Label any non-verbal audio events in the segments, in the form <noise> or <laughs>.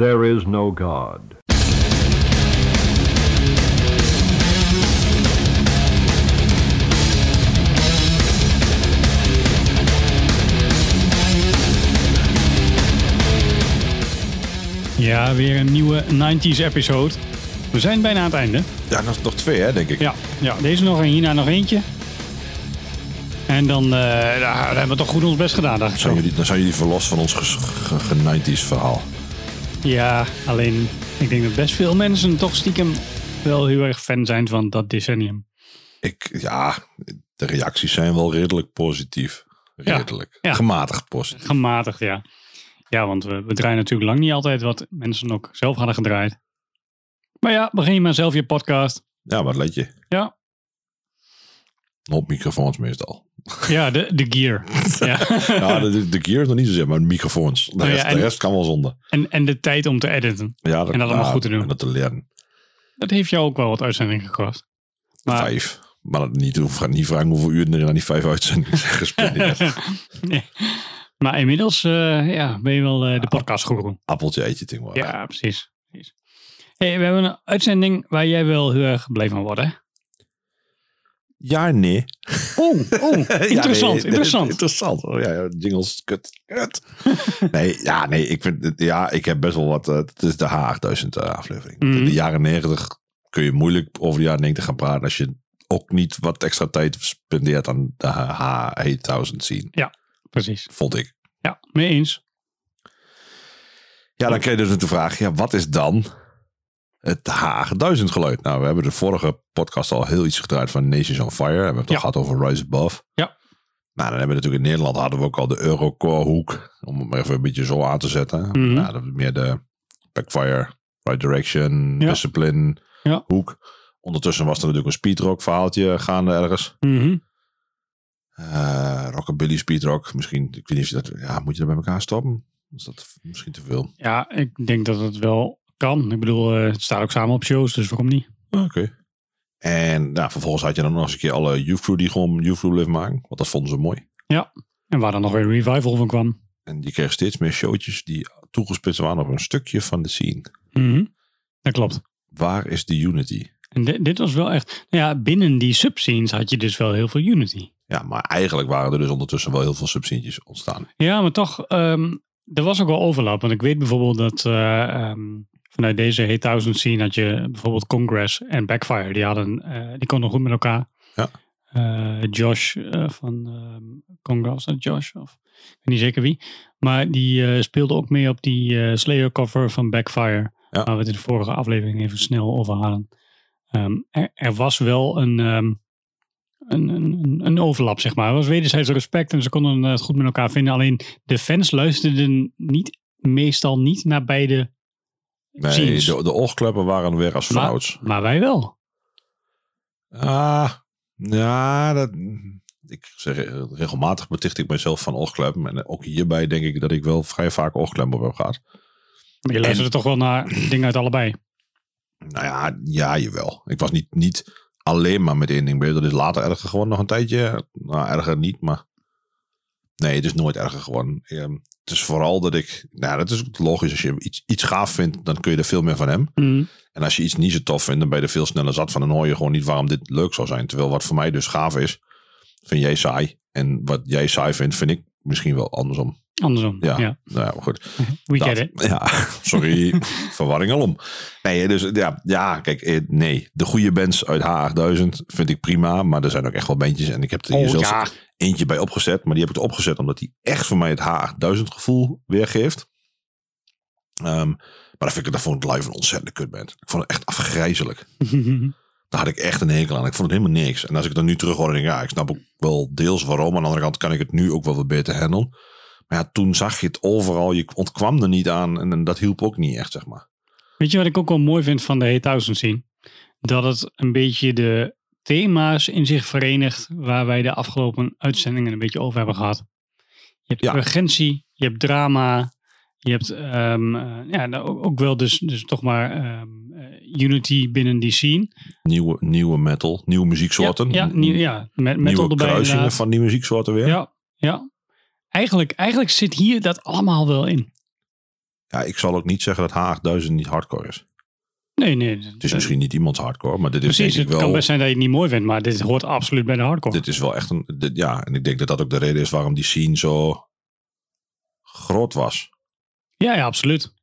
there is no God. Ja, weer een nieuwe 90s episode. We zijn bijna aan het einde. Ja, nog, nog twee, hè, denk ik. Ja, ja deze nog en hierna nog eentje. En dan, eh, daar hebben we toch goed ons best gedaan, dacht ik Zijn jullie, dan zijn jullie verlost van ons ges- ge- ge- 90s verhaal. Ja, alleen ik denk dat best veel mensen toch stiekem wel heel erg fan zijn van dat decennium. Ik, ja, de reacties zijn wel redelijk positief. Ja, Redelijk. ja. Gematigd positief. Gematigd, ja. Ja, want we, we draaien natuurlijk lang niet altijd wat mensen ook zelf hadden gedraaid. Maar ja, begin je maar zelf je podcast. Ja, wat let je? Ja, Op microfoons meestal. Ja de, de gear. <laughs> ja. Ja, de, de gear is nog niet zozeer, maar de microfoons. De, Oh ja, rest, en- de rest kan wel zonder. En, en de tijd om te editen. Ja, En dat allemaal ja, goed te doen. En dat te leren. Dat heeft jou ook wel wat uitzendingen gekost. Maar, Vijf. Maar dat niet, hoef, niet vragen hoeveel uur er aan die vijf uitzendingen zijn gespendeerd. <laughs> nee. maar inmiddels eh, ja, ben je wel eh, de podcastgoeroe. Appeltje eet je ding wel. Ja, precies. precies. Hey, we hebben een uitzending waar jij wel heel erg blij van wordt, hè? <laughs> Ja, nee. Oh, oh interessant, nee, interessant. Interessant. Oh ja, ja, jingles, kut, kut. <laughs> nee, ja, nee, ik vind ja, ik heb best wel wat, eh, het is de H8000 eh, aflevering. Mhm. In de jaren 90 kun je moeilijk over de jaren 90 gaan praten als je ook niet wat extra tijd spendeert aan de H8000 zien, Precies. vond ik. Ja, mee eens. Ja, dan krijg je dus de vraag, ja, wat is dan het H8000 geluid? Nou, we hebben de vorige podcast al heel iets gedraaid van Nations on Fire. We hebben het al gehad over Rise Above. Ja. Nou, dan hebben we natuurlijk in Nederland hadden we ook al de Eurocore hoek. Om het maar even een beetje zo aan te zetten. Mhm. Nou, dat is meer de Backfire, Right Direction, Ja. Discipline Ja. hoek. Ondertussen was er natuurlijk een speedrock verhaaltje gaande ergens. Mhm. Eh rockabilly speedrock. Misschien, ik weet niet of je dat, ja, moet je dat bij elkaar stoppen? Is dat misschien te veel? Ja, ik denk dat het wel kan. Ik bedoel, eh, het staat ook samen op shows, dus waarom niet? Oké. En nou, vervolgens had je dan nog eens een keer alle Youth Crew die gewoon Youth Crew live maken. Want dat vonden ze mooi. En waar dan nog weer een revival van kwam. En je kreeg steeds meer showtjes die toegespitst waren op een stukje van de scene. Mhm. Dat klopt. Waar is de unity? En di- dit was wel echt... nou Ja, binnen die subscenes had je dus wel heel veel unity. Ja, maar eigenlijk waren er dus ondertussen wel heel veel subsidies ontstaan. Ja, maar toch, ehm, er was ook wel overlap. Want ik weet bijvoorbeeld dat eh, ehm, vanuit deze Hate Thousand scene had je bijvoorbeeld Congress en Backfire. Die, hadden, eh, die konden goed met elkaar. Ja. Eh, Josh eh, van ehm Congress, dat Josh? Of, ik weet niet zeker wie. Maar die speelde ook mee op die Slayer cover van Backfire. Ja. Waar we het in de vorige aflevering even snel over hadden. Ehm, er, er was wel een, ehm, een, een, een overlap, zeg maar. Er was wederzijds respect en ze konden het goed met elkaar vinden. Alleen de fans luisterden niet, meestal niet naar beide Nee, de, de oogkleppen waren weer als Maar- vanouds. Maar wij wel. Ah, ja, dat, ik zeg eh, regelmatig beticht ik mezelf van oogkleppen. En ook hierbij denk ik dat ik wel vrij vaak oogkleppen op heb gehad. Maar je luisterde toch wel naar dingen uit allebei. Nou ja, ja, jawel. Ik was niet, niet alleen maar met één ding bezig. Dat is later erger geworden nog een tijdje. Nou, erger niet, maar... Nee, het is nooit erger geworden. Ehm, het is vooral dat ik... Nou, dat is logisch. Als je iets, iets gaaf vindt, dan kun je er veel meer van hem. Mhm. En als je iets niet zo tof vindt, dan ben je er veel sneller zat van. Dan hoor je gewoon niet waarom dit leuk zou zijn. Terwijl wat voor mij dus gaaf is, vind jij saai. En wat jij saai vindt, vind ik misschien wel andersom. Andersom. Ja, Ja. nou ja, maar goed. We Dat. get it. Ja, sorry. <laughs> verwarring alom. Nee, dus ja, ja, kijk, eh, nee. De goede bands uit H8000 vind ik prima. Maar er zijn ook echt wel bandjes. En ik heb er hier Oh zelfs ja. eentje bij opgezet. Maar die heb ik opgezet omdat die echt voor mij het H8000 gevoel weergeeft. Ehm, maar dat, vind ik, dat vond ik live een ontzettende kutband. Ik vond het echt afgrijzelijk. <laughs> Daar had ik echt een hekel aan. Ik vond het helemaal niks. En als ik het dan nu terug hoor, dan denk ik, ja, ik snap ook wel deels waarom. Aan de andere kant kan ik het nu ook wel wat beter handelen. Maar ja, toen zag je het overal. Je ontkwam er niet aan. En, en dat hielp ook niet echt, zeg maar. Weet je wat ik ook wel mooi vind van de Hate Thousand scene? Dat het een beetje de thema's in zich verenigt waar wij de afgelopen uitzendingen een beetje over hebben gehad. Je hebt Ja. urgentie, je hebt drama, je hebt ehm, eh, ja, nou, ook, wel dus, dus toch maar ehm, eh, unity binnen die scene. Nieuwe, nieuwe metal, nieuwe muzieksoorten. Ja, ja, nieuw, ja met metal nieuwe erbij kruisingen inderdaad. van die muzieksoorten weer. Ja, ja. Eigenlijk, eigenlijk zit hier dat allemaal wel in. Ja, ik zal ook niet zeggen dat H8000 niet hardcore is. Nee, nee. Het is misschien niet iemands hardcore, maar dit is Precies, denk het ik kan wel... best zijn dat je het niet mooi vindt, maar dit hoort absoluut bij de hardcore. Dit is wel echt een... Dit, ja, en ik denk dat dat ook de reden is waarom die scene zo groot was. Ja, ja, absoluut.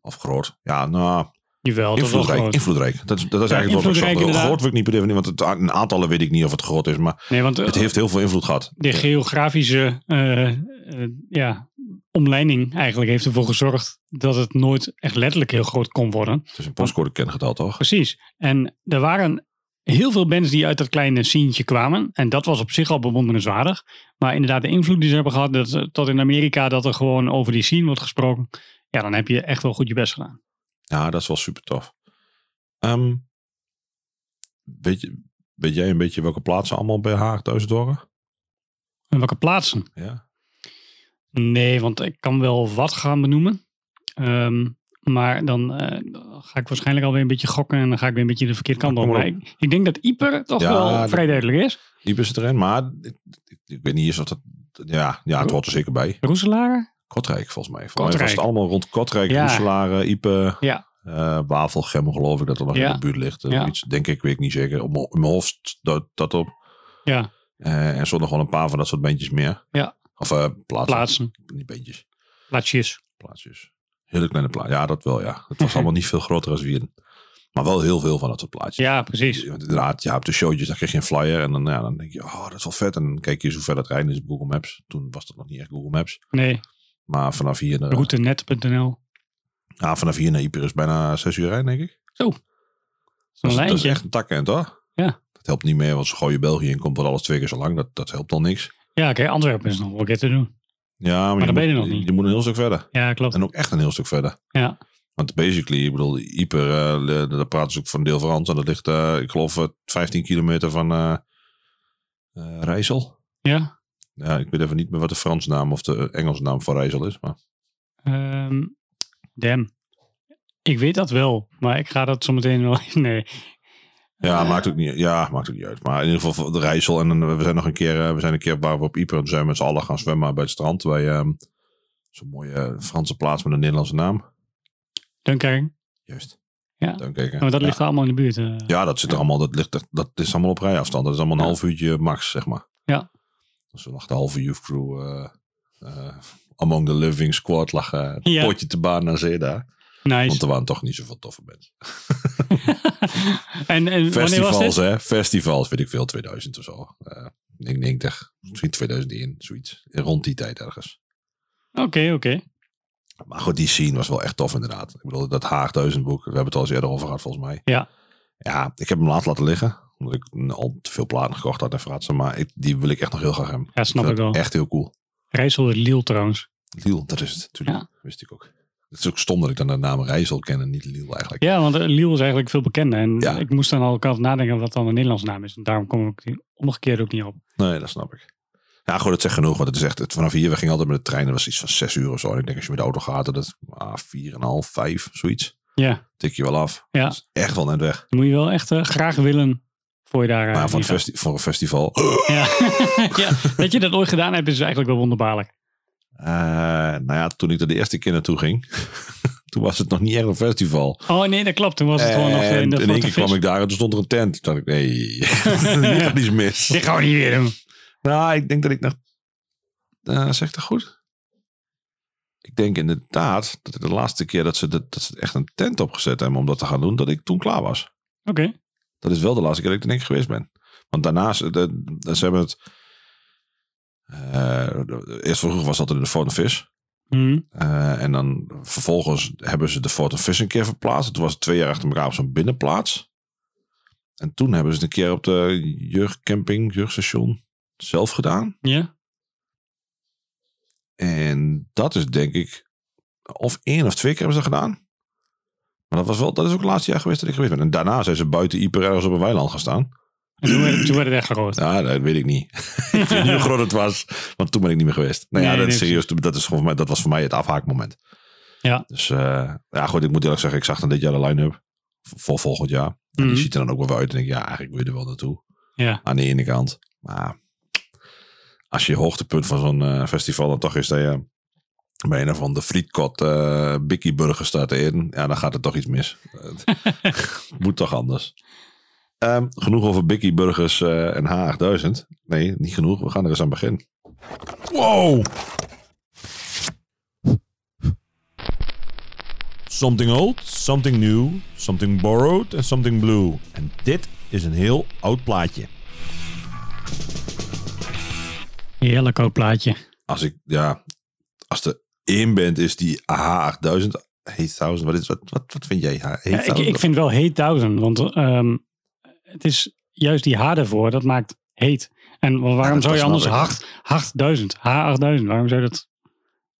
Of groot. Ja, nou, Jawel, dat invloedrijk. groot. invloedrijk. Dat, is- dat is eigenlijk wat ik. Groot wil ik niet per definitie, want het, in aantallen weet ik niet of het groot is, maar Nee, want eh, het heeft heel veel invloed gehad. de geografische eh, eh, ja, omleiding eigenlijk heeft ervoor gezorgd dat het nooit echt letterlijk heel groot kon worden. Het is een postcode kengetal, toch? Precies. En er waren heel veel bands die uit dat kleine sceneje kwamen. En dat was op zich al bewonderenswaardig. Maar inderdaad, de invloed die ze hebben gehad, dat, tot in Amerika dat er gewoon over die scene wordt gesproken. Ja, dan heb je echt wel goed je best gedaan. Ja, dat is wel super tof. Ehm, weet, je, weet jij een beetje welke plaatsen allemaal bij Haag thuis horen? En welke plaatsen? Ja. Nee, want ik kan wel wat gaan benoemen. Ehm, maar dan eh, ga ik waarschijnlijk alweer een beetje gokken en dan ga ik weer een beetje de verkeerde kant op. Ik, ik denk dat Ieper toch Ja, wel dat- vrij duidelijk is. Iep is erin, maar ik, ik, ik weet niet eens of dat... Ja, ja, het hoort er zeker bij. Roeselaar? Kotrijk, volgens mij. Volgens mij was het allemaal rond Kotrijk, Ja. Roeselare, Ipe, Ja. Wavelgem, geloof ik dat er nog Ja. in de buurt ligt. Eh, Ja. Iets, denk ik, weet ik niet zeker. Op mijn- hoofd dat, dat op. Ja, Eh, en zo nog wel een paar van dat soort bandjes meer. Ja. Of plaatsen. plaatsen. Niet bandjes, Plaatsjes. plaatsjes. Hele kleine plaatjes. Ja, dat wel, ja. Het was allemaal <laughs> niet veel groter als Wierden. Maar wel heel veel van dat soort plaatjes. Ja, precies. Inderdaad, ja, op de showtjes, dan kreeg je een flyer. En dan, ja, dan denk je, oh, dat is wel vet. En dan kijk je hoe ver dat rijden is op Google Maps. Toen was dat nog niet echt Google Maps. Nee, Maar vanaf hier, naar, routenet.nl. ja, vanaf hier naar Ieper is bijna zes uur rijden, denk ik. Zo. Dat Een is, dat is lijntje. echt een takkend, hoor. Ja. Dat helpt niet meer, want ze gooien België in, komt wel alles twee keer zo lang. Dat, dat helpt al niks. Ja, oké, Antwerpen is nog wel keer te doen. Ja, maar, dan je, ben je nog niet. je moet een heel stuk verder. Ja, klopt. En ook echt een heel stuk verder. Ja, Want basically, ik bedoel, Ieper, eh, le- daar praten ze ook van deel Frans. En dat ligt, eh, ik geloof, eh, 15 kilometer van eh eh, Rijssel. ja. Ja, ik weet even niet meer wat de Franse naam of de Engelse naam van Rijssel is. Maar damn. Ik weet dat wel, maar ik ga dat zometeen wel... <laughs> Nee. ja, Eh. maakt ook niet, ja, maakt ook niet uit. Maar in ieder geval de Rijssel. En dan, we zijn nog een keer, eh, we zijn een keer waar we op Ieper. En toen zijn we met z'n allen gaan zwemmen bij het strand. Bij ehm, zo'n mooie eh, Franse plaats met een Nederlandse naam. Dunkerque. Juist. Ja. Dunkirken. Maar dat ja. ligt allemaal in de buurt. eh. Ja, dat zit er allemaal, dat, ligt, dat, dat is allemaal op rijafstand. Dat is allemaal een Ja. half uurtje max, zeg maar. Ja. Dus we lag de halve youth crew eh, eh, among the living squad lag het Ja. potje te baan naar zee daar. Want Nice. er waren toch niet zoveel toffe bands. <laughs> en, en Festivals, hè? Festivals, weet ik veel, 2000 of zo. Eh, ik denk 90, misschien 2001, zoiets. Rond die tijd ergens. Oké, oké. Maar goed, die scene was wel echt tof inderdaad. Ik bedoel, dat Haag 1000 boek, we hebben het al eens eerder over gehad volgens mij. Ja. Ja, ik heb hem laat laten liggen. Omdat ik al te veel platen gekocht had en fratsen. Maar ik, die wil ik echt nog heel graag hebben. Ja, snap vind ik wel. Echt heel cool. Rijssel Liel trouwens. Liel, dat is het natuurlijk. Ja. Wist ik ook. Het is ook stom dat ik dan de naam Rijssel ken en niet Liel eigenlijk. Ja, want eh, Liel is eigenlijk veel bekender. En Ja. ik moest dan al altijd nadenken wat dan een Nederlands naam is. En daarom kom ik die omgekeerd ook niet op. Nee, dat snap ik. Ja, goed, het zegt genoeg. Want het is echt, het, vanaf hier, we gingen altijd met de trein. Dat was iets van zes uur of zo. En ik denk als je met de auto gaat, dat is ah, vier en een half, vijf, zoiets. Ja, Tik je wel af. Ja. Dat is echt wel net weg. dan moet je wel echt eh, graag willen voor je daar... eh, Maar voor, festi- voor een festival. <laughs> Ja. <laughs> ja, dat je dat ooit gedaan hebt is eigenlijk wel wonderbaarlijk. Eh, nou ja, toen ik er de eerste keer naartoe ging, <laughs> toen was het nog niet echt een festival. Oh nee, dat klopt. Toen was het gewoon nog en in de in één keer kwam ik daar en toen stond er een tent. Toen dacht ik, nee, hier gaat iets mis. Dit gaan we niet weer doen. Nou, ik denk dat ik nog... eh zeg ik dat goed? Ik denk inderdaad dat de laatste keer dat ze, dat, dat ze echt een tent opgezet hebben om dat te gaan doen, dat ik toen klaar was. Oké. Dat is wel de laatste keer dat ik er denk ik geweest ben. Want daarnaast, de, de- ze hebben het... eh, eerst vroeger was dat in de Fort Vis. Mhm. Eh, en dan vervolgens hebben ze de Fort Vis een keer verplaatst. Toen was het twee jaar achter elkaar op zo'n binnenplaats. En toen hebben ze het een keer op de jeugdcamping, jeugdstation zelf gedaan. Ja. En dat is denk ik, of één of twee keer hebben ze dat gedaan. Maar dat, was wel, dat is ook het laatste jaar geweest dat ik geweest ben. En daarna zijn ze buiten Ieper ergens op een weiland gaan staan. En toen werd, toen werd het echt groot. Ja, dat weet ik niet. <laughs> ik weet niet hoe groot het was, want toen ben ik niet meer geweest. Nou ja, Nee, dat, is nee, serieus, dat, is gewoon voor mij, dat was voor mij het afhaakmoment. Ja. Dus eh, ja, goed, ik moet eerlijk zeggen, ik zag dan dit jaar de line-up voor volgend jaar. En Mhm. die ziet er dan ook wel uit. En denk ik, ja, eigenlijk wil je er wel naartoe. Ja. Aan de ene kant. Maar als je hoogtepunt van zo'n eh, festival dan toch is dat je bij een of andere frietkot uh, Bikkie Burger staat eten. Ja, dan gaat er toch iets mis. Het <laughs> <laughs> moet toch anders. Ehm, genoeg over Bikkie Burgers eh, en H8000. Nee, niet genoeg. We gaan er eens aan beginnen. Wow! Something old, something new, something borrowed en something blue. En dit is een heel oud plaatje. Heerlijk oud plaatje. Als ik, ja, als er één band is die H8000, 8000, wat, is, wat, wat, wat vind jij? Ja, ik, ik vind wel Heet 1000, want um, het is juist die H ervoor, dat maakt heet. En waarom ja, zou je anders hard, 8000, H8000, waarom zou je dat?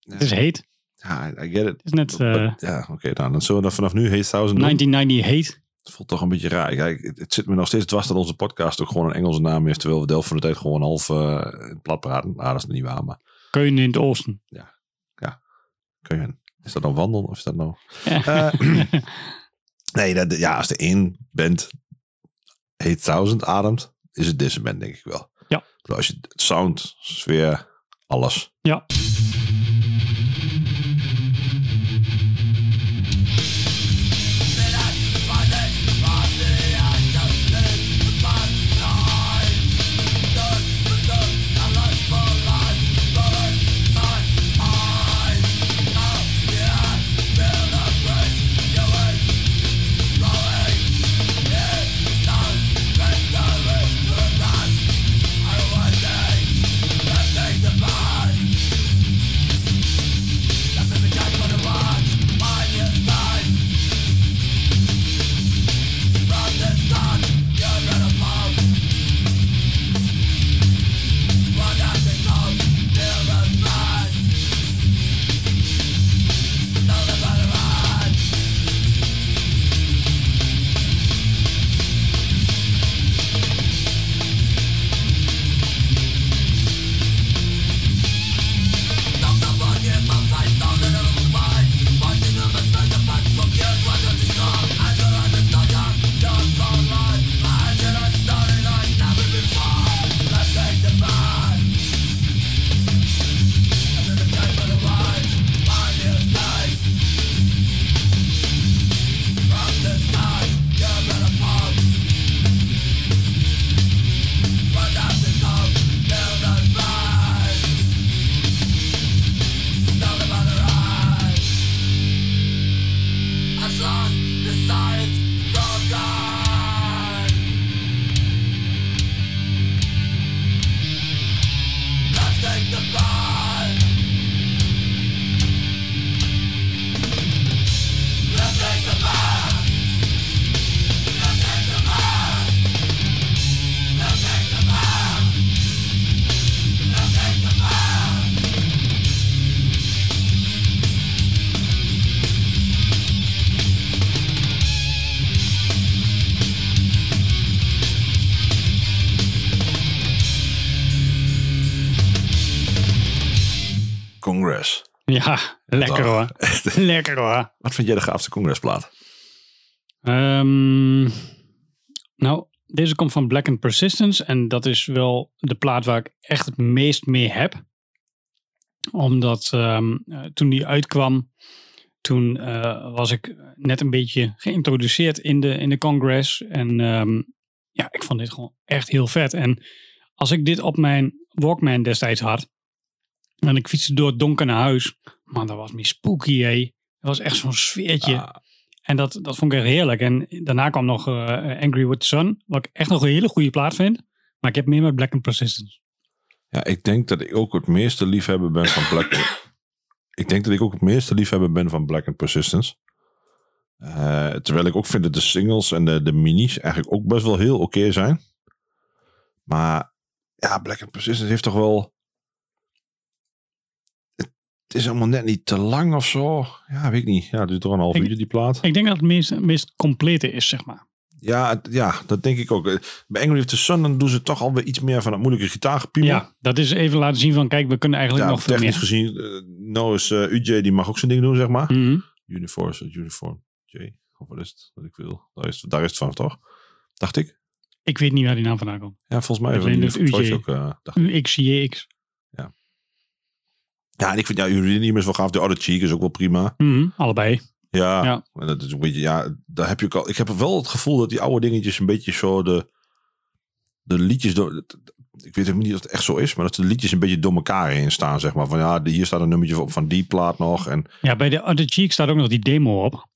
Het is heet. Ja, I get it. Het is net... Uh, ja, oké, okay, nou, dan zullen we vanaf nu Heet 1000 1990 heet. Het voelt toch een beetje raar. Kijk, het zit me nog steeds dwars dat onze podcast ook gewoon een Engelse naam heeft, terwijl we de helft van de tijd gewoon half uh, plat praten. Nou, dat is niet waar, maar... Keunen in het oosten. Ja. Keunen. Is dat dan wandelen of is dat nou... Ja. Uh, <clears throat> nee, dat, ja, als de één bent heet 1000 ademt, is het deze band denk ik wel. Ja. Als je sound, sfeer, alles. Ja. Ja, lekker hoor. lekker hoor. Wat vind jij de gaafste congresplaat? Um, nou, deze komt van Black and Persistence. En dat is wel de plaat waar ik echt het meest mee heb. Omdat um, toen die uitkwam, toen uh, was ik net een beetje geïntroduceerd in de, in de Congress. En um, ja, ik vond dit gewoon echt heel vet. En als ik dit op mijn Walkman destijds had, en ik fietste door het donker naar huis. Man, dat was me spooky, hé. Dat was echt zo'n sfeertje. Ah. En dat, dat vond ik echt heerlijk. En daarna kwam nog uh, Angry with the Sun. Wat ik echt nog een hele goede plaat vind. Maar ik heb meer met Black and Persistence. Ja, ik denk dat ik ook het meeste liefhebber ben van Black. ik denk dat ik ook het meeste liefhebber ben van Black and Persistence. Uh, terwijl ik ook vind dat de singles en de, de minis eigenlijk ook best wel heel oké zijn. Maar ja, Black and Persistence heeft toch wel het is allemaal net niet te lang of zo. Ja, weet ik niet. Ja, het is toch een half uur die plaat. Ik denk dat het meest, meest complete is, zeg maar. Ja, ja, dat denk ik ook. Bij Angry with the Sun dan doen ze toch alweer iets meer van het moeilijke gitaargepiemel. Ja, dat is even laten zien van, kijk, we kunnen eigenlijk nog veel technisch gezien, uh, nou is uh, UJ, die mag ook zijn ding doen, zeg maar. Mm -hmm. Uniform, Uniform J, of wat is het, wat ik wil. Daar is, daar is het van, toch? Dacht ik. Ik weet niet waar die naam vandaan komt. Ja, volgens mij. Alleen dus UJ. Ook, uh, UXJX. Ja. Ja, en ik vind ja, Uranium is wel gaaf. De Other Cheek is ook wel prima. Mhm, allebei. Ja, Ja. en dat is een beetje, ja, daar heb je ook al. Ik heb wel het gevoel dat die oude dingetjes een beetje zo de, de liedjes door. Ik weet ook niet of het echt zo is, maar dat de liedjes een beetje door elkaar heen staan, zeg maar. Van ja, hier staat een nummertje op van die plaat nog. En Ja, bij de Other Cheek staat ook nog die demo op.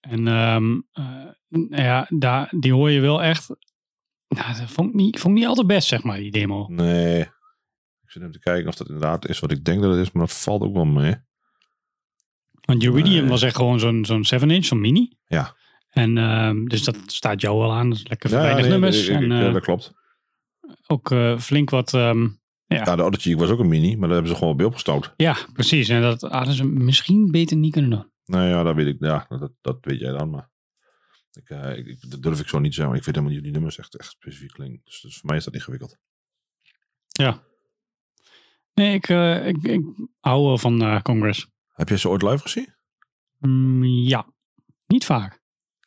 En ehm, eh, ja, daar, die hoor je wel echt. Nou, dat vond ik, niet, vond ik niet altijd best, zeg maar, die demo. nee, ik zit even te kijken of dat inderdaad is wat ik denk dat het is, maar dat valt ook wel mee. Want Uridium Nee. was echt gewoon zo'n zo'n 7-inch, zo'n mini. Ja. En ehm, dus dat staat jou wel aan. Dat is lekker Ja, weinig nee, nummers. ik- en ja, eh, dat klopt. ook eh, flink wat. ehm, Ja, de Cheek was ook een mini, maar daar hebben ze gewoon bij opgestouwd. ja, precies. En dat hadden ze misschien beter niet kunnen doen. Nou ja, dat weet ik. Ja, dat, dat weet jij dan, maar. Ik, eh, ik, dat durf ik zo niet te zeggen, ik weet helemaal niet die nummers echt, echt specifiek klinken. Dus, dus voor mij is dat ingewikkeld. Ja. Nee, ik, eh, ik, ik hou wel van eh, Congress. Heb jij ze ooit live gezien? Mm, ja, niet vaak.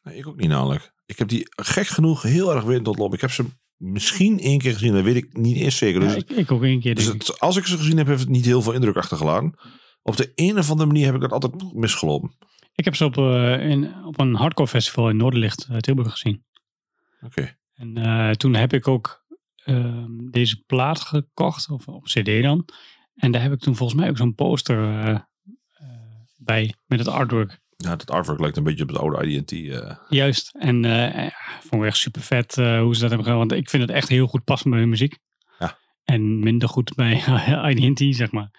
Nee, ik ook niet namelijk. Ik heb die gek genoeg heel erg weer tot loop. Ik heb ze misschien één keer gezien, dat weet ik niet eens zeker. Dus, Ja, ik, ik ook één keer. dus het- als ik ze gezien heb, heeft het niet heel veel indruk achtergelaten. Op de een of andere manier heb ik dat altijd misgelopen. Ik heb ze op, eh, in, op een hardcore festival in Noorderlicht, Tilburg gezien. Oké. En toen heb ik ook ehm, deze plaat gekocht, of op cd dan. En daar heb ik toen volgens mij ook zo'n poster eh, eh, bij, met het artwork. Ja, dat artwork lijkt een beetje op het oude IDT. eh Juist. En ja, vond ik echt super vet hoe ze dat hebben gedaan. Want ik vind het echt heel goed passen bij hun muziek. Ja. En minder goed bij <laughs> IDT, zeg maar.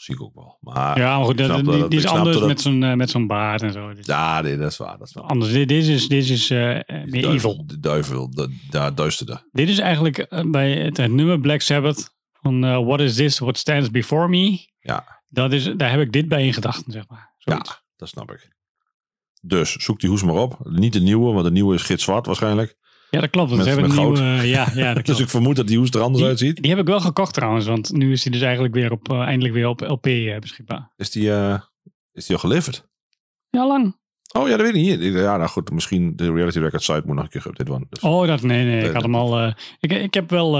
Zie ik ook wel. Maar Ja, maar goed, dat, die, dat- die is anders dat- met zo'n eh, met zo'n baard en zo. Ja, nee, dat is waar. Dat is. Anders, dit, dit is, dit is eh, meer duivel, evil. De duivel, de, de duisterde. Dit is eigenlijk eh, bij het, het nummer Black Sabbath van What is this, what stands before me. Ja. Dat is, daar heb ik dit bij in gedachten, zeg maar. Ja, dat snap ik. Dus zoek die hoes maar op. Niet de nieuwe, want de nieuwe is gitzwart waarschijnlijk. Ja, dat klopt. Met- ze hebben een nieuwe, eh, ja, ja, <laughs> dat Dus klopt. ik vermoed dat die hoes er anders Die- uitziet. Die heb ik wel gekocht trouwens, want nu is die dus eigenlijk weer op, eh, eindelijk weer op LP eh, beschikbaar. Is die, is die al geleverd? Ja, lang. Oh ja, dat weet ik niet. Ja, nou goed, misschien de Reality Records site moet nog een keer geüpdate worden. Dus. Oh, dat, nee, nee, ik had hem al, ik, ik heb wel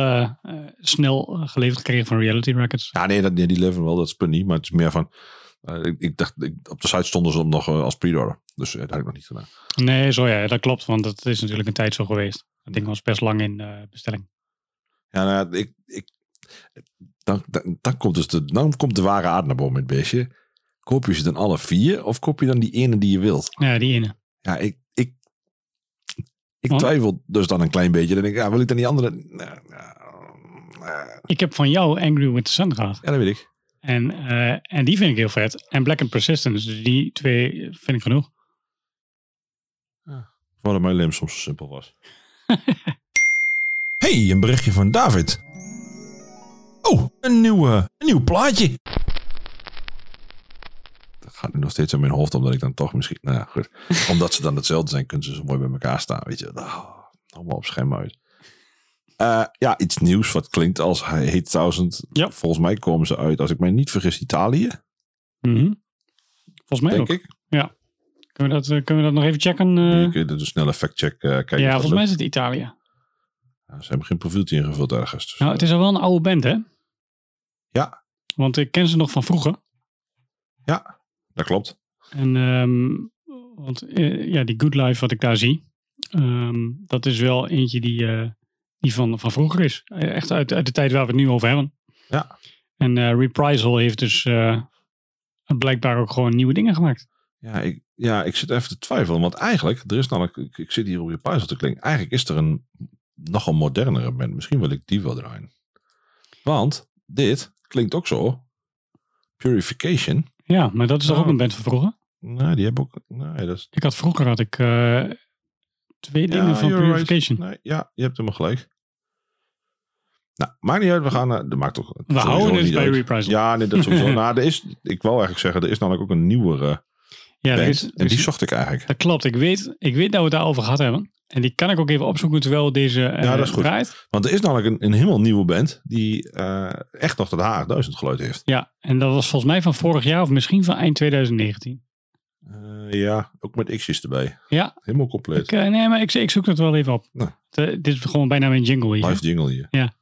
snel geleverd gekregen van Reality Records. Ja, nee, dat, nee, die leveren wel, dat is punt niet. Maar het is meer van, eh, ik, ik dacht, ik, op de site stonden ze nog eh, als pre-order. Dus eh, dat heb ik nog niet gedaan. Nee, zo ja, dat klopt, want dat is natuurlijk een tijd zo geweest. Dat ding was best lang in bestelling. Ja, nou ja, ik, ik, dan, dan, dan, komt dus de, dan komt de ware aard naar boven met het beestje. Koop je ze dan alle vier of koop je dan die ene die je wilt? Ja, die ene. Ja, ik, ik, ik Want? twijfel dus dan een klein beetje. Dan denk ik, ja, wil ik dan die andere? Nou, nou, nou, Ik heb van jou Angry with the Sun gehad. Ja, dat weet ik. En, eh, en die vind ik heel vet. En Black and Persistent, dus die twee vind ik genoeg. Waarom mijn lim soms zo simpel was. <laughs> hey, een berichtje van David. Oh, een nieuw, een nieuw plaatje. Dat gaat nu nog steeds in mijn hoofd, omdat ik dan toch misschien... Nou ja, goed. Omdat ze dan hetzelfde zijn, kunnen ze zo mooi bij elkaar staan. Weet je, oh, allemaal op scherm uit. Eh, ja, iets nieuws wat klinkt als Hate Thousand. Ja. Volgens mij komen ze uit, als ik mij niet vergis, Italië, Mhm. Volgens mij denk ook. ik. Kunnen we, dat, eh, kunnen we dat nog even checken? eh? Je kunt een snelle factcheck kijken. ja, volgens mij is het Italië. Ja, ze hebben geen profieltje ingevuld ergens. Dus, Nou, het is al wel een oude band, hè? Ja. Want ik ken ze nog van vroeger. Ja, dat klopt. En ehm, want ja, die Good Life wat ik daar zie, ehm, dat is wel eentje die, die van, van vroeger is. Eh, Echt uit, uit de tijd waar we het nu over hebben. Ja. En eh, Reprisal heeft dus eh, blijkbaar ook gewoon nieuwe dingen gemaakt. Ja ik, ja, ik zit even te twijfelen. Want eigenlijk, er is namelijk, ik, ik zit hier op je puzzle te klinken. Eigenlijk is er een nog een modernere band. Misschien wil ik die wel draaien. Want dit klinkt ook zo. Purification. Ja, maar dat is toch Oh. ook een band van vroeger? Nee, die hebben ook. Nee, dat is. Ik had vroeger had ik twee dingen van you're right. Purification. Nee, ja, je hebt helemaal gelijk. Nou, maakt niet uit. We gaan. naar- Dat maakt toch. We houden het bij uit. Reprisal. Ja, nee, dat sowieso. <laughs> nou, er is. Ik wou eigenlijk zeggen, er is namelijk ook een nieuwere Ja, er band. is, er en die zocht ik eigenlijk. dat klopt. Ik weet, ik weet dat we het daarover gehad hebben. En die kan ik ook even opzoeken terwijl deze eh Ja, dat is goed. draait. Want er is namelijk een, een helemaal nieuwe band die eh, echt nog dat H1000 geluid heeft. Ja, en dat was volgens mij van vorig jaar of misschien van eind 2019. Eh, ja, ook met X's erbij. Ja, Helemaal compleet. ik, eh, nee, maar ik, ik zoek het wel even op. Nou. Het, eh, dit is gewoon bijna mijn jingle hier. Live jingle hier. Ja.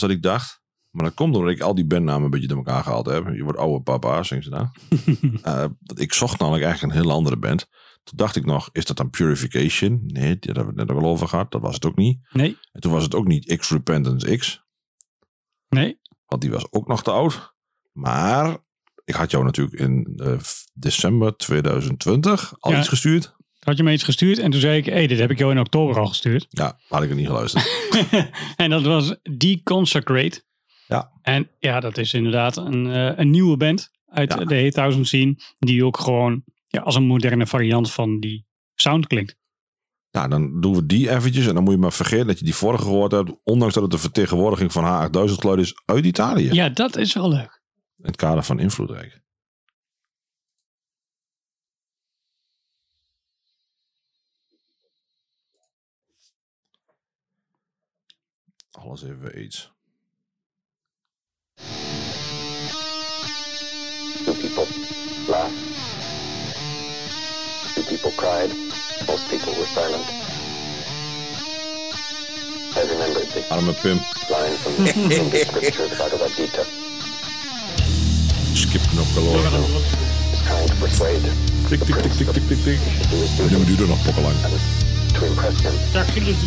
Dat ik dacht. Maar dat komt doordat ik al die bandnamen een beetje door elkaar gehaald heb. Je wordt oude papa, zingt ze. <laughs> Eh, ik zocht namelijk eigenlijk een heel andere band. Toen dacht ik nog, is dat dan Purification? Nee, daar hebben we het net ook al over gehad. Dat was het ook niet. Nee, En toen was het ook niet X Repentance X. nee. Want die was ook nog te oud. Maar ik had jou natuurlijk in eh, december 2020 al Ja. iets gestuurd. Had je me iets gestuurd en toen zei ik, hé, dit heb ik jou in oktober al gestuurd. Ja, had ik er niet geluisterd. <laughs> en dat was Deconsecrate. Ja. En ja, dat is inderdaad een, eh, een nieuwe band uit Ja. de Hit Thousand scene. Die ook gewoon ja, als een moderne variant van die sound klinkt. Nou, dan doen we die eventjes. En dan moet je maar vergeten dat je die vorige gehoord hebt. Ondanks dat het de vertegenwoordiging van H8000 geluid is uit Italië. Ja, dat is wel leuk. In het kader van invloedrijk. Alles even iets. Two people laughed. Two people cried. Most people were silent. I remembered the Arme Pim. line from the Hindu scripture, Bhagavad Gita. Skipknop galore. is trying to persuade Tik, tik, tik, tik, tik, tik, tik. to do his Het nummer duty duurde nog pokkenlang. To impress him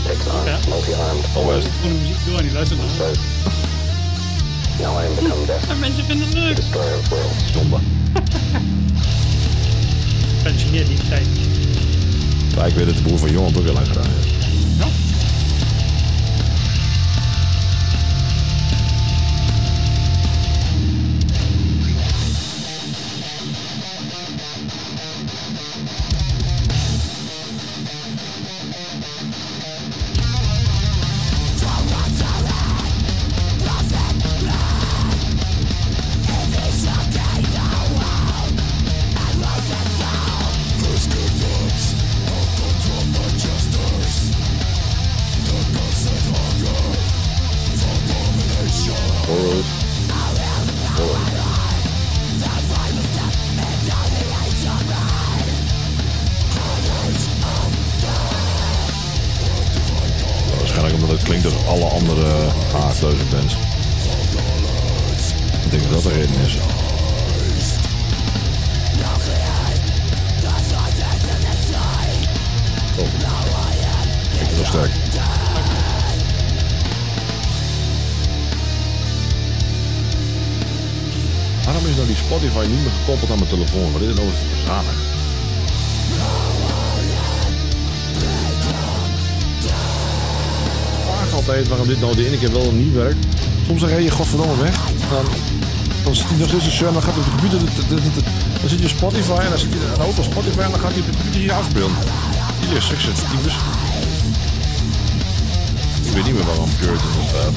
takes on Ja. multi-armed. Goede muziek door en die luistert naar. says, Now I am become death, En mensen vinden het the leuk. destroyer of worlds. Zonde. <laughs> Pensioneer die tijd. Ja, ik weet dat de broer van Johan het ook heel lang gedaan heeft. Soms dan rij je godverdomme weg. Dan, dan zit hij nog steeds een server, dan gaat op de computer. Dan zit je Spotify en dan zit je een auto Spotify en dan gaat hij op de computer hier afspelen. Hier is sensitiefs. Ik weet niet meer waarom Puritan er staat.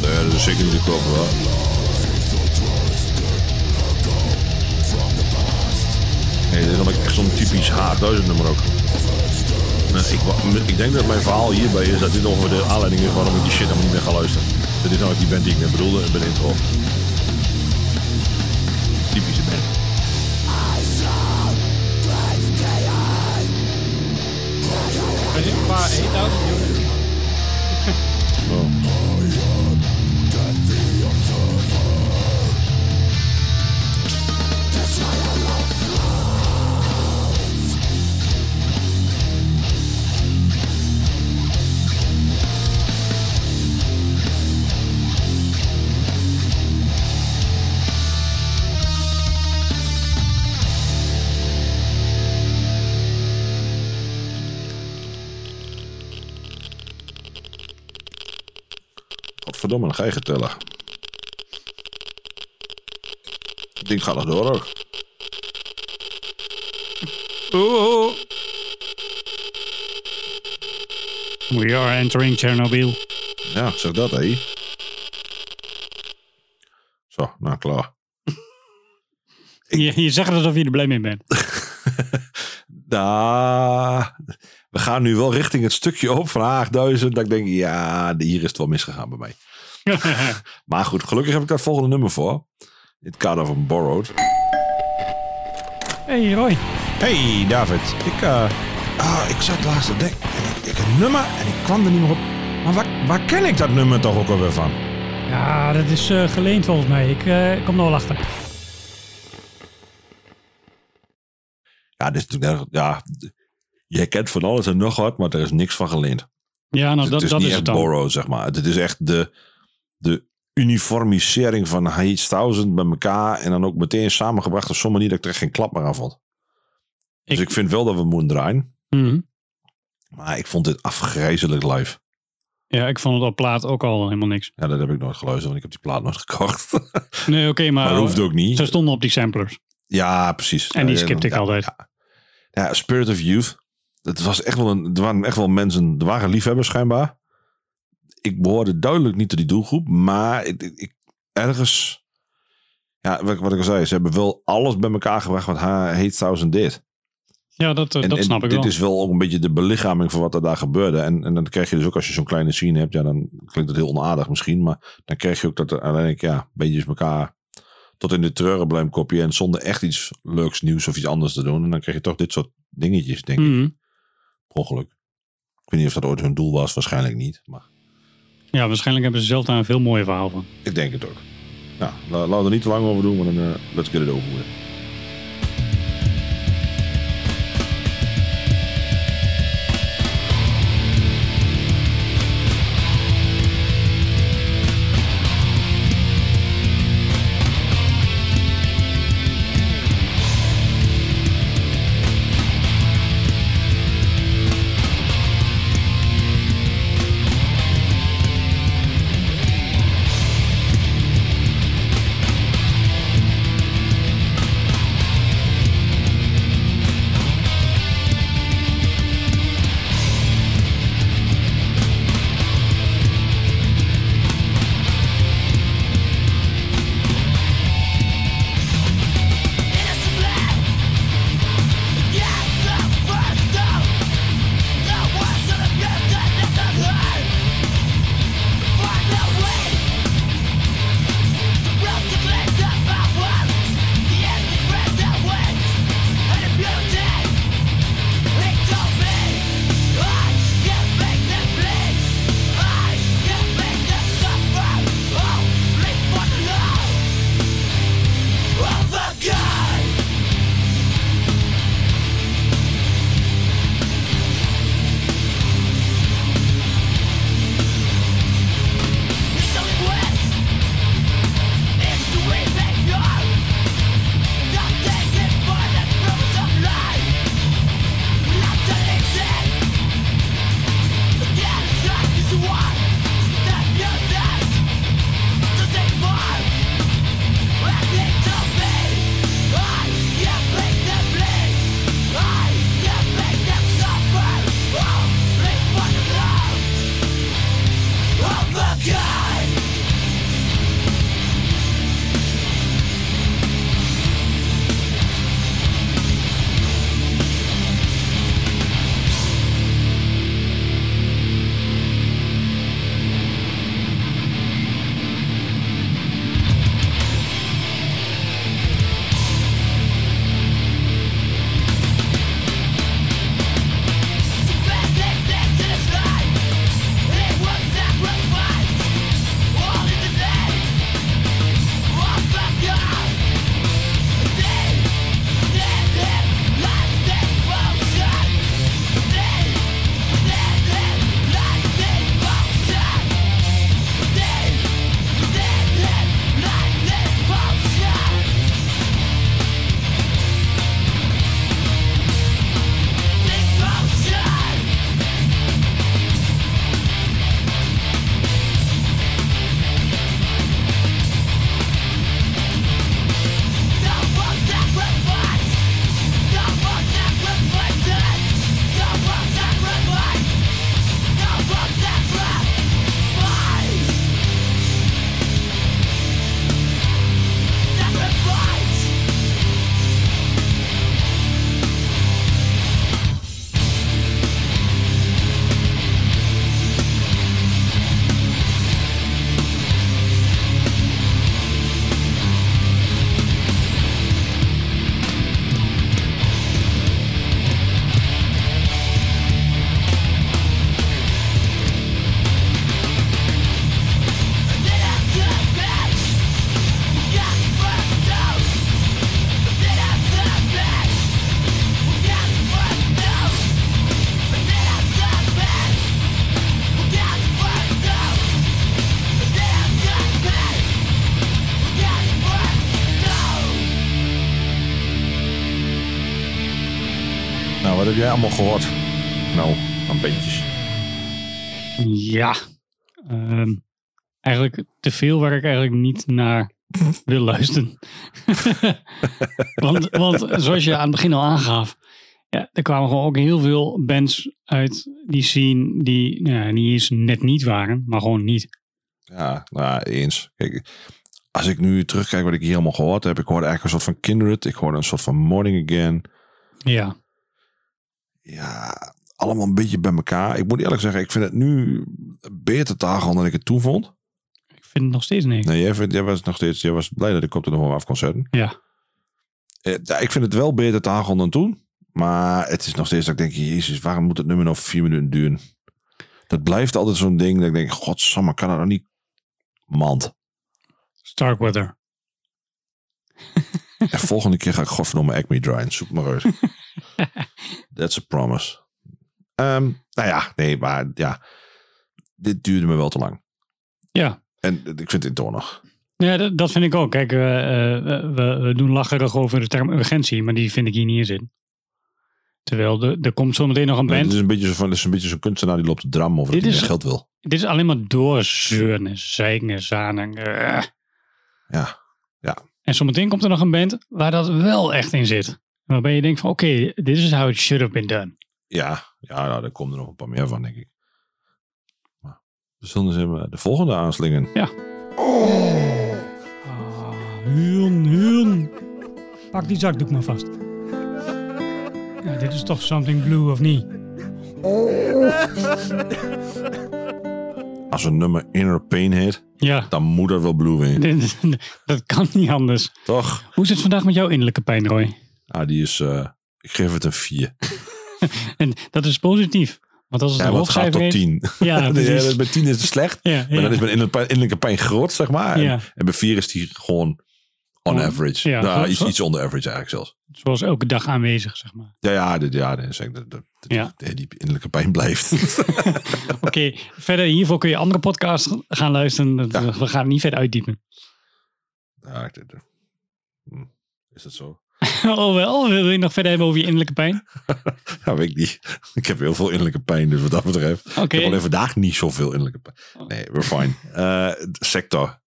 Nee, dat is zeker niet de cover hoor. Nee, dit is namelijk echt zo'n typisch H1000 nummer ook. Nou, Ik, ik denk dat mijn verhaal hierbij is dat dit ongeveer de aanleiding is waarom ik die shit helemaal niet meer ga luisteren. Dit is nou die band die ik net bedoelde bij de intro. Typische band. Een paar eethouden. Godverdomme, dan ga je getellen. Het ding gaat nog door ook. We are entering Chernobyl. Ja, zeg dat hé. Zo, nou klaar. <laughs> Je, je zegt het alsof je er blij mee bent. <laughs> Da, we gaan nu wel richting het stukje op van Haagduizend. Dat ik denk, ja, hier is het wel misgegaan bij mij. <laughs> Maar goed, gelukkig heb ik daar het volgende nummer voor. In het kader van Borrowed. hey Roy. Hey David, ik, eh, Ah, ik zat laatst te denken. En ik, ik een nummer en ik kwam er niet meer op. Maar waar, waar ken ik dat nummer toch ook alweer van? Ja, dat is eh, geleend volgens mij. Ik eh, kom er wel achter. Ja, dit is natuurlijk ja, je kent van alles en nog wat, maar er is niks van geleend. Ja, nou, het dat, is dat niet is echt het dan. borrow, zeg maar. Het is echt de, de uniformisering van Hate Thousand bij elkaar en dan ook meteen samengebracht op zo'n manier dat ik er echt geen klap meer aan vond. Dus Ik- ik vind wel dat we moeten draaien, Mhm. maar ik vond dit afgrijzelijk live. Ja, ik vond het op plaat ook al helemaal niks. Ja, dat heb ik nooit geluisterd, want ik heb die plaat nooit gekocht. <laughs> Nee, oké, maar, maar dat hoeft ook niet. ze stonden op die samplers. Ja, precies. En die skipte ik ja, altijd. Ja. Ja, Spirit of Youth. Dat was echt wel een, er waren echt wel mensen, er waren liefhebbers schijnbaar. Ik behoorde duidelijk niet tot die doelgroep, maar ik, ik- ik- ergens, ja, wat, ik- wat ik al zei, ze hebben wel alles bij elkaar gebracht wat haar Hate Thousand deed. Ja, dat, eh, En, dat en snap ik dit wel. is wel ook een beetje de belichaming van wat er daar gebeurde. En, en dan krijg je dus ook als je zo'n kleine scene hebt, ja, dan klinkt het heel onaardig misschien, maar dan krijg je ook dat er uiteindelijk, ja, beetjes elkaar tot in de treuren blijven kopiëren zonder echt iets leuks nieuws of iets anders te doen. En dan krijg je toch dit soort dingetjes, denk ik, Mhm. per ongeluk. Ik weet niet of dat ooit hun doel was, waarschijnlijk niet, maar Ja, waarschijnlijk hebben ze zelf daar een veel mooier verhaal van. ik denk het ook. Nou, la- laten we er niet te lang over doen, maar dan eh, let's get it over with. Heb jij allemaal gehoord? Nou, van bandjes. Ja. Ehm, eigenlijk te veel waar ik eigenlijk niet naar wil luisteren. <laughs> want, want zoals je aan het begin al aangaf, ja, er kwamen gewoon ook heel veel bands uit die scene die nou ja, niet eens net niet waren, maar gewoon niet. Ja, nou eens. Kijk, als ik nu terugkijk wat ik hier allemaal gehoord heb, ik hoorde eigenlijk een soort van Kindred, ik hoorde een soort van Morning Again. Ja. Ja, allemaal een beetje bij elkaar. Ik moet eerlijk zeggen, ik vind het nu beter taal dan ik het toen vond. Ik vind het nog steeds niks. Nee, jij, vindt, jij was nog steeds, jij was blij dat ik op de nog wel afconcerten. Ja. Eh, ja, ik vind het wel beter taal dan toen. Maar het is nog steeds dat ik denk, jezus, waarom moet het nummer nog vier minuten duren? Dat blijft altijd zo'n ding dat ik denk, godsamme, kan dat nou niet? Mand. Starkweather. En volgende keer ga ik godverdomme Acme draaien. Zoek maar uit. <laughs> That's a promise. Ehm, nou ja, nee, maar ja. Dit duurde me wel te lang. Ja. En ik vind het toch nog. Ja, dat, dat vind ik ook. Kijk, eh, eh, we, we doen lacherig over de term urgentie, maar die vind ik hier niet in zin. Terwijl er, er komt zometeen nog een Nee, band. het is een beetje zo van, het is een beetje zo'n kunstenaar die loopt te dram over Dit dat hij is- geld wil. Dit is alleen maar doorzeuren en zeiken en zanen. eh. Ja. En zometeen komt er nog een band waar dat wel echt in zit. Waarbij je denkt van oké, dit is how it should have been done. Ja, ja nou, daar komen er nog een paar meer van, denk ik. Maar we zullen eens even de volgende aanslingen. Ah, Huun, huun. Pak die zakdoek maar vast. Ja, dit is toch something blue of niet? <laughs> Als een nummer Inner Pain heet, Ja, dan moet dat wel Blue in. <laughs> dat kan niet anders. Toch? Hoe is het vandaag met jouw innerlijke pijn, Roy? Ja, die is, eh, ik geef het een 4. <laughs> En dat is positief. Want als het Ja, een gaat tot heeft... 10. Ja. <laughs> Ja, bij 10 is het slecht. Ja, Maar dan ja. is mijn innerlijke pijn- innerlijke pijn groot, zeg maar. En, Ja. en bij 4 is die gewoon on average. ja, nou, iets, onder average eigenlijk zelfs. Zoals elke dag aanwezig, zeg maar. Ja, ja, dit, ja Ja. die, innerlijke pijn blijft. <laughs> <laughs> Oké, verder hiervoor kun je andere podcasts gaan luisteren. Ja. We gaan niet verder uitdiepen. ja, hm, is dat zo? <laughs> Oh wel, wil je nog verder hebben over je innerlijke pijn? Ja, weet ik niet. Ik heb heel veel innerlijke pijn, dus wat dat betreft. Oké. Ik heb alleen vandaag niet zoveel innerlijke pijn. Nee, we're fine. Eh, Sector.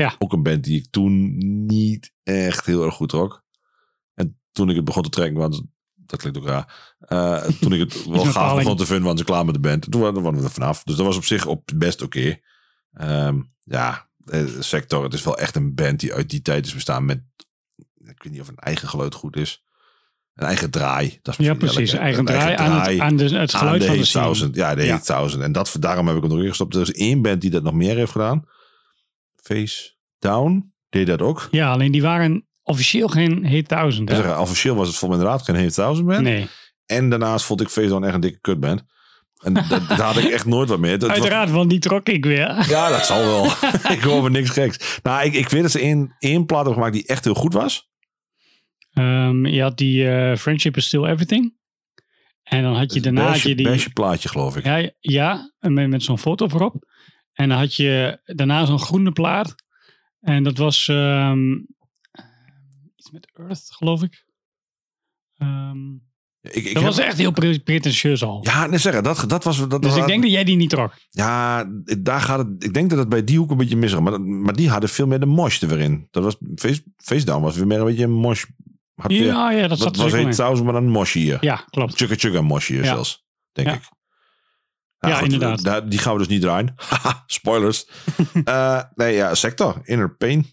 Ja. Ook een band die ik toen niet echt heel erg goed trok. En toen ik het begon te trekken, want dat klinkt ook raar. Eh, toen ik het <laughs> wel gaaf begon te vinden, waren ze klaar met de band. Toen waren we er vanaf. Dus dat was op zich op best oké. Ehm, ja, eh, Sector. Het is wel echt een band die uit die tijd is bestaan met... Ik weet niet of een eigen geluid goed is. Een eigen draai. Dat is Ja, precies. Eigen draai aan het, aan de, het aan geluid de van de Hate scene. Thousand. Ja, de Ja. En dat, daarom heb ik hem erin gestopt. Er is één band die dat nog meer heeft gedaan. Face Down deed dat ook. Ja, alleen die waren officieel geen Hate Thousand. Ik hè? zeg, officieel was het volgens mij inderdaad geen Hate Thousand band. Nee, En daarnaast vond ik Face Down echt een dikke kutband. En dat, <laughs> daar had ik echt nooit wat mee. Dat was- uiteraard, want die trok ik weer. ja, dat zal wel. <laughs> <laughs> ik hoor over niks geks. Nou, ik, ik weet dat ze één, één plaat hebben gemaakt die echt heel goed was. Ehm, je had die eh, Friendship is Still Everything. En dan had je daarna had Beige, je die... plaatje, geloof ik. Ja, ja met, met zo'n foto voorop. En dan had je daarna zo'n groene plaat. En dat was ehm, iets met Earth, geloof ik. Ehm, ik, ik dat heb- was echt heel pre- pretentieus al. Ja, nee, zeggen, dat, dat was... Dat, dus dat- ik denk dat jij die niet trok. Ja, daar gaat het. Ik denk dat het bij die hoek een beetje misgaat. Maar, dat- maar die hadden veel meer de mosh er weer in. Dat was Face, face Down was weer meer een beetje een mosh. Had weer, Ja, ja, dat zat er was heet trouwens, maar dan mosh hier. Ja, klopt. Chugga chugga mosh hier Ja. zelfs, denk Ja. ik. Nou, Ja, inderdaad. die gaan we dus niet draaien. <laughs> Spoilers. <laughs> Eh, nee, ja, Sector. Inner Pain.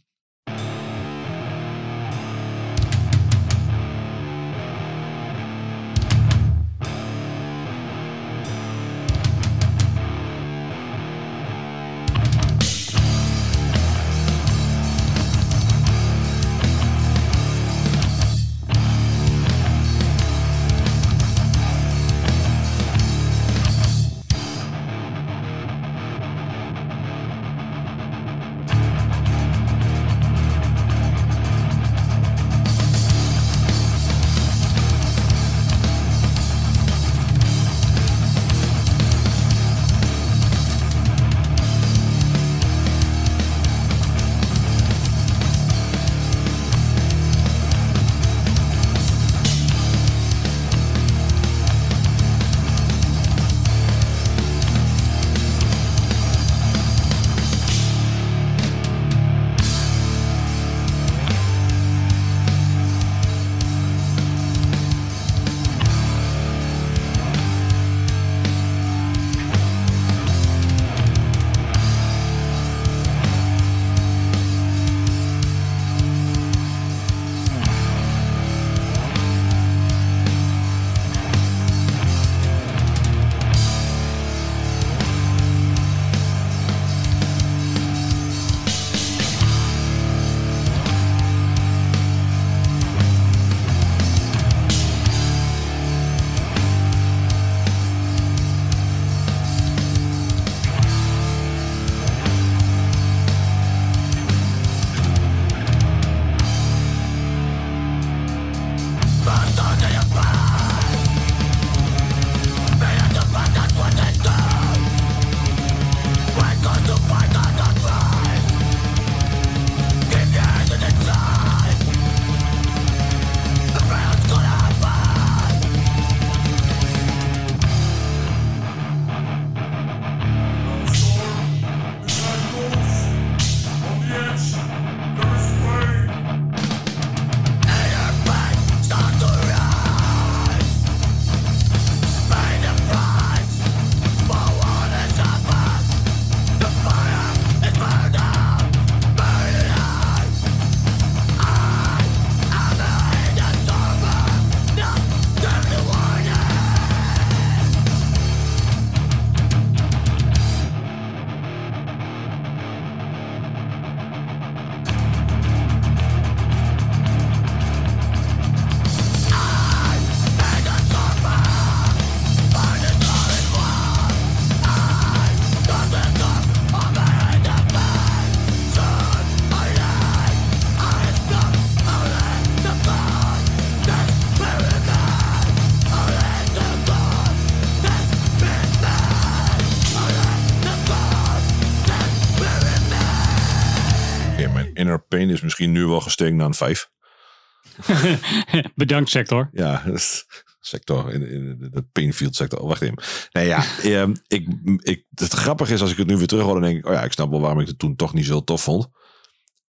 Misschien nu wel gestegen naar een 5. <laughs> Bedankt, sector. Ja, <laughs> sector, in, in de painfield sector. Oh, wacht even. Nee, ja, <laughs> ehm, ik, ik, het grappige is als ik het nu weer terug hoor, dan denk ik, oh ja, ik snap wel waarom ik het toen toch niet zo tof vond.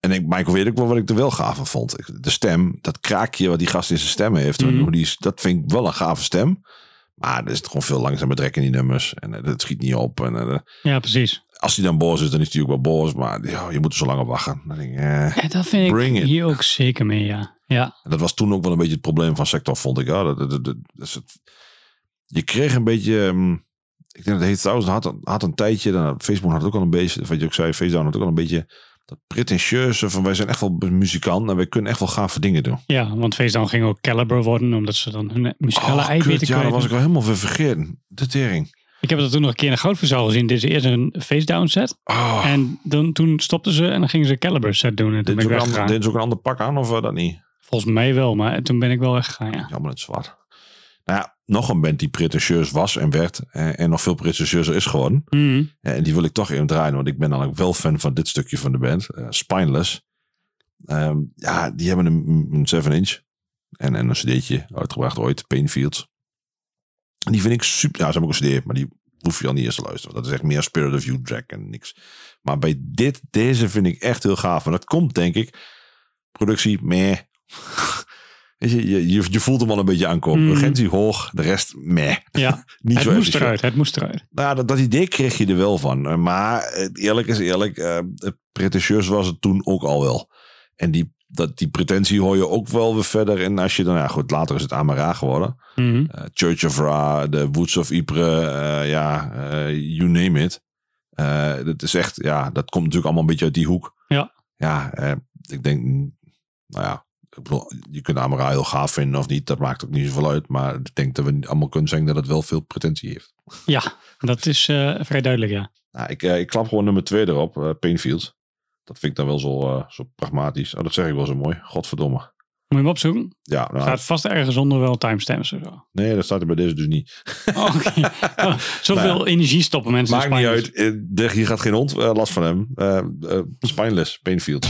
En ik, ik weet ook wel wat ik er wel gaaf van vond. De stem, dat kraakje wat die gast in zijn stem heeft, Mhm. hoe die, is- dat vind ik wel een gave stem. Maar er is het gewoon veel langzamer drek in die nummers. En eh, dat schiet niet op. En eh, Ja, precies. Als hij dan boos is, dan is hij ook wel boos. Maar ja, je moet er zo lang op wachten. Dan denk ik, eh. Ja, dat vind ik it. hier ook zeker mee, ja. Ja, En Dat was toen ook wel een beetje het probleem van sector, vond ik. Ja, dat, dat, het. Je kreeg een beetje. ehm, ik denk dat Heet Thousand had, had een tijdje. Dan, Facebook had ook al een beetje. Wat je ook zei, FaceDown had ook al een beetje. Dat pretentieuze van wij zijn echt wel muzikant en wij kunnen echt wel gave dingen doen. ja want Facedown ging ook Caliber worden, omdat ze dan hun muzikale Oh, ja, dat was ik al helemaal vergeten. De tering. Ik heb dat toen nog een keer in de Goudverzaal gezien. Dit is eerst een Facedown set. Oh, En dan, toen stopten ze en dan gingen ze Caliber set doen. En toen dit ben ik een ander, dit is ook een ander pak aan of eh, dat niet? Volgens mij wel, maar toen ben ik wel weggegaan, ja. Jammer het zwart. Nou ja, nog een band die pretentieus was en werd. En, en nog veel pretentieuzer is geworden. Mhm. Ja, en die wil ik toch even draaien, want ik ben dan ook wel fan van dit stukje van de band. eh, Spineless. Ehm, ja, die hebben een, een 7-inch. En, en een cd'tje uitgebracht ooit, Painfields. En die vind ik super. Ja, ze hebben ook een cd, maar die hoef je al niet eens te luisteren. Dat is echt meer Spirit of You track en niks. Maar bij dit, deze vind ik echt heel gaaf. En dat komt denk ik, productie, meh. <laughs> Je, je, voelt hem al een beetje aankomen. Mm. Urgentie hoog, de rest meh. Ja, <laughs> Niet het zo moest eruit, het moest eruit. Nou, dat, dat idee kreeg je er wel van. Eh, Maar eh, eerlijk is eerlijk, het pretentieus was het toen ook al wel. En die, dat, die pretentie hoor je ook wel weer verder. En als je dan, ja goed, later is het Amara geworden. Mhm. Eh, Church of Ra, de Woods of Ypres, eh, ja, eh, you name it. Dat is echt, ja, dat komt natuurlijk allemaal een beetje uit die hoek. Ja. Ja, ik denk, nou ja, ik bedoel, je kunt Amara heel gaaf vinden of niet. Dat maakt ook niet zoveel uit. Maar ik denk dat we allemaal kunnen zeggen dat het wel veel pretentie heeft. Ja, dat is vrij duidelijk, ja. Nou, ik, ik klap gewoon nummer twee erop, Painfield. Dat vind ik dan wel zo, eh, zo pragmatisch. Oh, dat zeg ik wel zo mooi. Godverdomme. Moet je hem opzoeken? Ja, nou, Staat vast ergens onder wel timestamps of zo. nee, dat staat er bij deze dus niet. Oh. <laughs> Oh, zoveel Nou energie stoppen mensen in Maakt niet Spanje. uit. Eh, de- Hier gaat geen hond eh, last van hem. Eh, spineless, Painfield.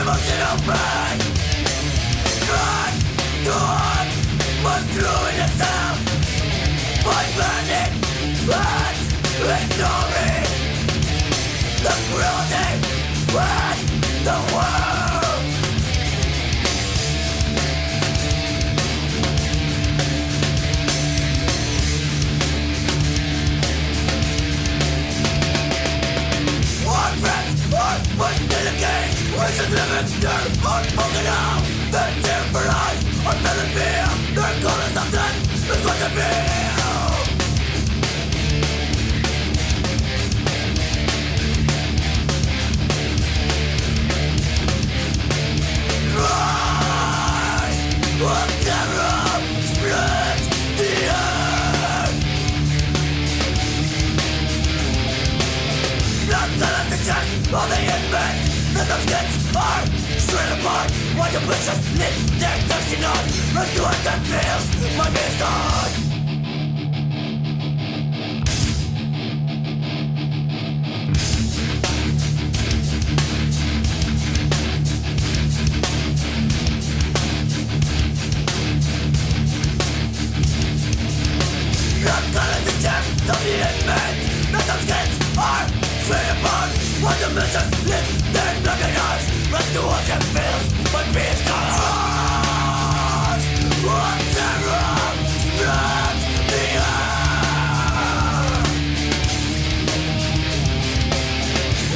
emotional pain Trying to hide my burning ignoring The cruelty Voices live in their They temporise on men in fear Their colors of death what they feel Rise. Of terror spreads the earth. Not the left of apart Why the bitches live their thirsty night Let's do that feels my misguide Not gonna detect the end man. Nothing's skins are free but the missions live, they recognize Rescue us can fields, but peace not ours What terror spreads the air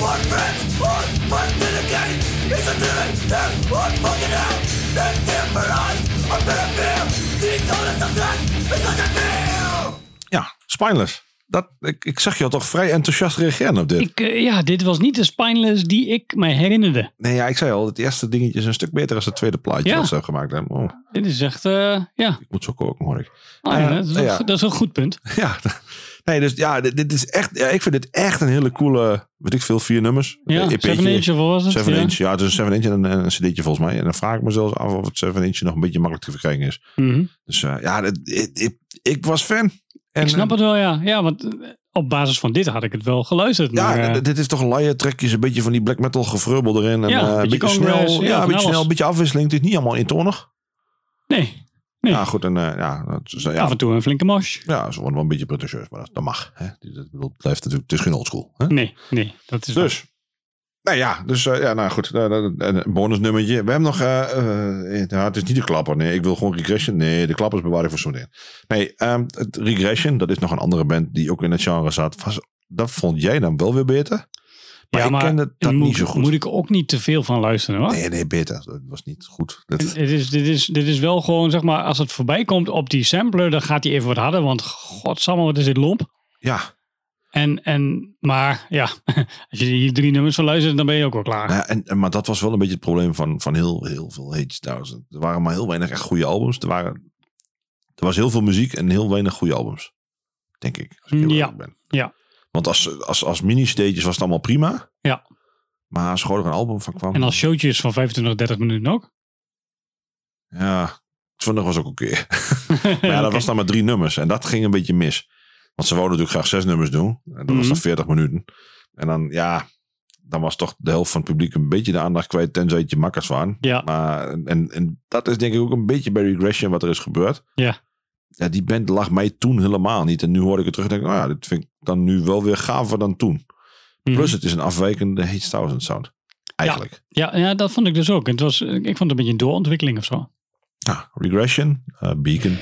What friends are unmitigated It's a living their own fucking hell They fear for us, a bit of fear The intolerance of death is such a fear Yeah, spineless. Dat, ik, ik zag jou toch vrij enthousiast reageren op dit. Ik, eh, ja, dit was niet de Spineless die ik mij herinnerde. Nee, ja, ik zei al, het eerste dingetje is een stuk beter dan het tweede plaatje Ja. dat ze hebben gemaakt. Oh, Dit is echt, eh, ja. ik moet zo koken, hoor ik. Oh, ja, Eh, dat, is wel- ja. dat is een goed punt. <laughs> Ja, nee, dus ja, dit, dit is echt, ja, ik vind dit echt een hele coole, weet ik veel, vier nummers. Ja, Een 7 inch was het? 7 ja. inch, ja, het is een 7 inch en een, een cd'tje volgens mij. En dan vraag ik me zelfs af of het 7 inch nog een beetje makkelijk te verkrijgen is. Mhm. Dus eh, ja, dit- ik, ik, ik was fan. En, Ik snap eh, het wel, ja. Ja, want eh, op basis van dit had ik het wel geluisterd. Ja, maar, eh, dit is toch een laie trekjes, een beetje van die black metal gevreubel erin. En, Ja, een beetje snel, ja, ja, een beetje snel, een beetje afwisseling. Het is niet allemaal eentonig. nee, nee. Ja, goed. En ja, dat is, ja, Af en toe een flinke mosh. ja, ze worden wel een beetje pretentieus, maar dat, dat mag. Hè? Dat, dat blijft natuurlijk, het is geen oldschool. Nee, nee, dat is Dus, nou ja, dus eh, ja, nou goed, eh, eh, een bonusnummertje. We hebben nog, eh, eh, ja, het is niet de klapper. Nee, ik wil gewoon Regression. Nee, de klappers bewaar ik voor zo in. Nee, ehm, het Regression, dat is nog een andere band die ook in het genre zat. Was, dat vond jij dan wel weer beter? Maar ja, ik maar kende dat moet, niet zo goed. moet ik ook niet te veel van luisteren hoor. Nee, nee, beter. Dat was niet goed. Dat, Het is, dit, is, dit is wel gewoon, zeg maar, als het voorbij komt op die sampler, dan gaat hij even wat harder, want godsamme, wat is dit lomp. ja, En, en, maar ja, <laughs> als je hier drie nummers van luistert, dan ben je ook wel klaar. ja, en, en- maar dat was wel een beetje het probleem van, van heel, heel veel Hate. Er waren maar heel weinig echt goede albums. Er, waren, er was heel veel muziek en heel weinig goede albums. Denk ik. Als ik heel Ja, ben. ja. Want als, als, als mini-stages was het allemaal prima. Ja. Maar als er gewoon er een album van kwam. En als showtjes van 25, 30 minuten ook. Ja, zondag was ook oké. <laughs> <laughs> maar ja, dat was dan maar drie nummers. En dat ging een beetje mis. Want ze wouden natuurlijk graag zes nummers doen. En dat was Mhm. dan 40 minuten. En dan, ja, dan was toch de helft van het publiek een beetje de aandacht kwijt. Tenzij het je makkers waren. Ja. Maar, en, en dat is denk ik ook een beetje bij Regression wat er is gebeurd. Ja. Ja, die band lag mij toen helemaal niet. En nu hoor ik het terug en denk ik, oh ja, dit vind ik dan nu wel weer gaver dan toen. Mhm. Plus het is een afwijkende Hate Thousand sound. Eigenlijk. Ja, ja, dat vond ik dus ook. Het was, ik vond het een beetje een doorontwikkeling of zo. Ja, Regression, eh, Beacon.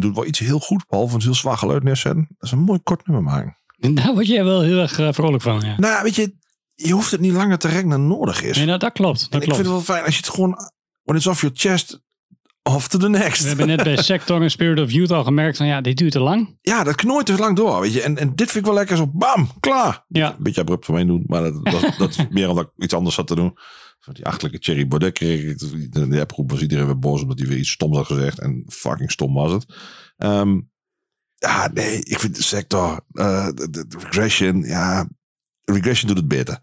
Doet wel iets heel goed, behalve een heel zwaar geluid neerzetten. Dat is een mooi kort nummer maken. Daar word jij wel heel erg eh, vrolijk van. Ja. Nou, weet je, je hoeft het niet langer te rekken dan nodig is. Nee, dat, dat klopt. en Dat ik klopt. vind het wel fijn als je het gewoon, when it's off your chest, off to the next. We hebben net bij <laughs> Sector en Spirit of Youth al gemerkt van ja, dit duurt te lang. Ja, dat knooit te lang door, weet je. En, en dit vind ik wel lekker zo, bam, klaar. Ja. Een beetje abrupt van mij doen, maar dat, dat, dat is <laughs> meer omdat ik iets anders had te doen. Van die achterlijke Thierry Baudet kreeg ik. In de appgroep was iedereen weer boos omdat hij weer iets stoms had gezegd. En fucking stom was het. Ehm, ja, nee, ik vind de sector, eh, de, regression, ja, regression doet het beter.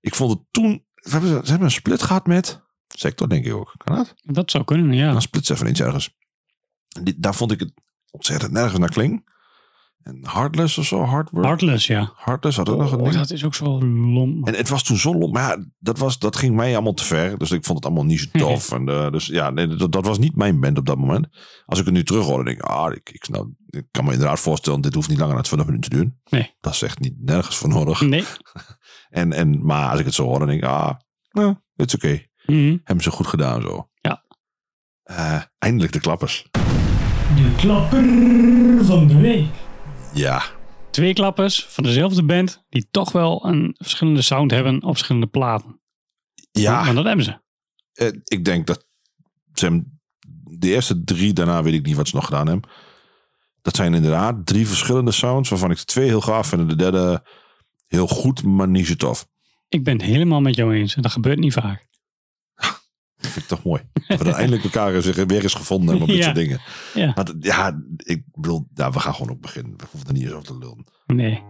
Ik vond het toen, ze hebben, ze hebben een split gehad met sector, denk ik ook. Kan dat? Dat zou kunnen, ja. Dan split ze even iets ergens. Die- daar vond ik het ontzettend nergens naar kling. En Heartless of zo, Hardwork. Heartless, ja. Heartless had ook nog een Oh, ding. dat is ook zo lom. En het was toen zo lomp. Maar ja, dat, was, dat ging mij allemaal te ver. Dus ik vond het allemaal niet zo <laughs> tof. en, eh, dus ja, nee, dat, dat was niet mijn band op dat moment. Als ik het nu terug hoor, dan denk ik, ah, ik, ik, nou, ik kan me inderdaad voorstellen, dit hoeft niet langer dan 20 minuten te duren. Nee. Dat is echt niet nergens voor nodig. Nee. <laughs> En, en, maar als ik het zo hoor, dan denk ik, ah, nou, het is oké. Mhm. Hebben ze goed gedaan zo. Ja. Eh, eindelijk de klappers. De klapper van de week. Ja, Twee klappers van dezelfde band die toch wel een verschillende sound hebben op verschillende platen. ja. Want dat hebben ze. Eh, ik denk dat ze de eerste drie, daarna weet ik niet wat ze nog gedaan hebben. Dat zijn inderdaad drie verschillende sounds, waarvan ik de twee heel gaaf vind en de derde heel goed, maar niet zo tof. Ik ben het helemaal met jou eens. En dat gebeurt niet vaak. Dat vind ik toch mooi. Dat we dan eindelijk elkaar weer eens gevonden hebben op dit Ja. soort dingen. Ja. Ja, ik bedoel, ja, we gaan gewoon ook beginnen. We hoeven er niet eens over te lullen. Nee.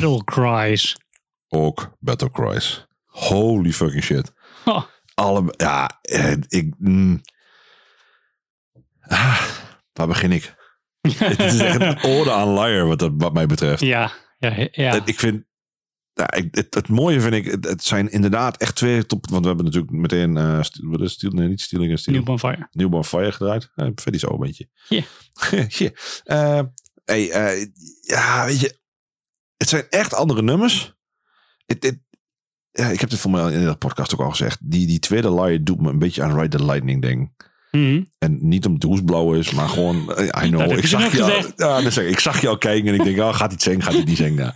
Battle Cries. Ook Battle Cries. Holy fucking shit. Oh, Alle, ja, eh, ik... mm. Ah, waar begin ik? <laughs> Het is echt een ode aan liar wat, dat, wat mij betreft. ja, ja, ja. Ik vind... Ja, ik, het, het mooie vind ik, het, het zijn inderdaad echt twee top... Want we hebben natuurlijk meteen... eh st- wat is nee, niet Stealing en. Newborn Fire. Newborn Fire gedraaid. Uh, een beetje. Ja. <laughs> Eh, hey, ja, weet je. Het zijn echt andere nummers. Het, het, ja, ik heb dit voor mij in de podcast ook al gezegd. Die, die tweede layer doet me een beetje aan Ride the Lightning ding. Mhm. En niet omdat het hoesblauw is, maar gewoon... eh, I know. Ik zag, je al, ja, dat zeg ik. ik zag je al kijken en ik denk, oh, gaat het zingen, gaat hij niet zingen. Ja.